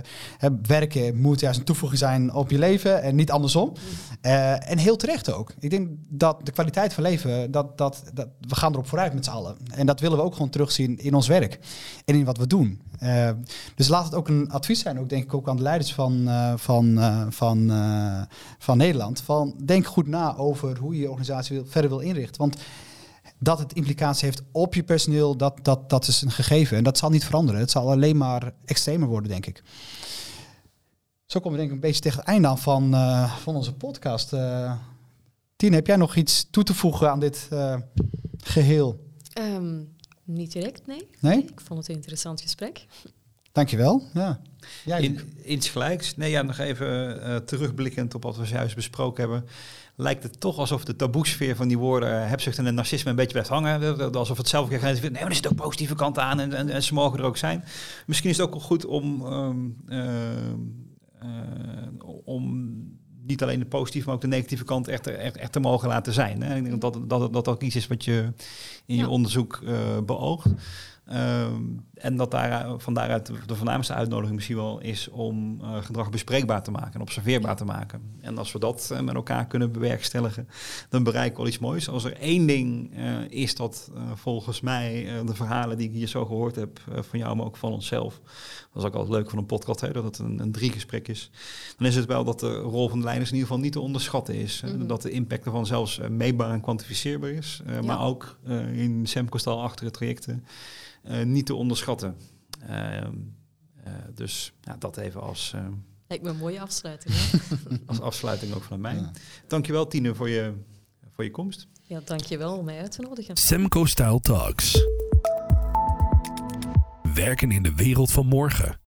werken moet juist een toevoeging zijn op je leven en niet andersom. en heel terecht ook. Ik denk dat de kwaliteit van leven, dat, dat, dat, we gaan erop vooruit met z'n allen. En dat willen we ook gewoon terugzien in ons werk en in wat we doen. Dus laat het ook een advies zijn, ook denk ik ook aan de leiders van, van van, uh, van, van Nederland. Van denk goed na over hoe je je organisatie verder wil inrichten. Want dat het implicatie heeft op je personeel, dat, dat, dat is een gegeven. En dat zal niet veranderen. Het zal alleen maar extremer worden, denk ik. Zo komen we denk ik een beetje tegen het einde aan van, van onze podcast. Tien, heb jij nog iets toe te voegen aan dit geheel? Um, niet direct, nee. Nee? Ik vond het een interessant gesprek. Dankjewel. Ja. Ja, In, iets gelijks. Nee, ja, nog even uh, terugblikkend op wat we zojuist besproken hebben. Lijkt het toch alsof de taboesfeer van die woorden uh, hebzucht en narcisme een beetje blijft hangen. Alsof het zelf geen Nee, maar er zit ook positieve kanten aan en, en, en, ze mogen er ook zijn. Misschien is het ook goed om, um, uh, om niet alleen de positieve, maar ook de negatieve kant echt, echt, echt te mogen laten zijn. Hè? Ik denk dat dat, dat dat ook iets is wat je in je onderzoek beoogt. Um, en dat daar, van daaruit de voornaamste uitnodiging misschien wel is om uh, gedrag bespreekbaar te maken en observeerbaar te maken. En als we dat uh, met elkaar kunnen bewerkstelligen, dan bereiken we wel iets moois. Als er één ding uh, is dat volgens mij de verhalen die ik hier zo gehoord heb van jou, maar ook van onszelf, dat is ook altijd leuk van een podcast, hè, dat het een, een driegesprek is, dan is het wel dat de rol van de leiders in ieder geval niet te onderschatten is. Mm -hmm. Dat de impact ervan zelfs meetbaar en kwantificeerbaar is, ja. maar ook in Semcostal achter trajecten uh, niet te onderschatten. Uh, uh, dus ja, dat even als... Lijkt me een mooie afsluiting. als afsluiting ook van mij. Ja. Dankjewel Tine voor je, voor je komst. Ja, dankjewel om mij uit te nodigen. Semco Style Talks. Werken in de wereld van morgen.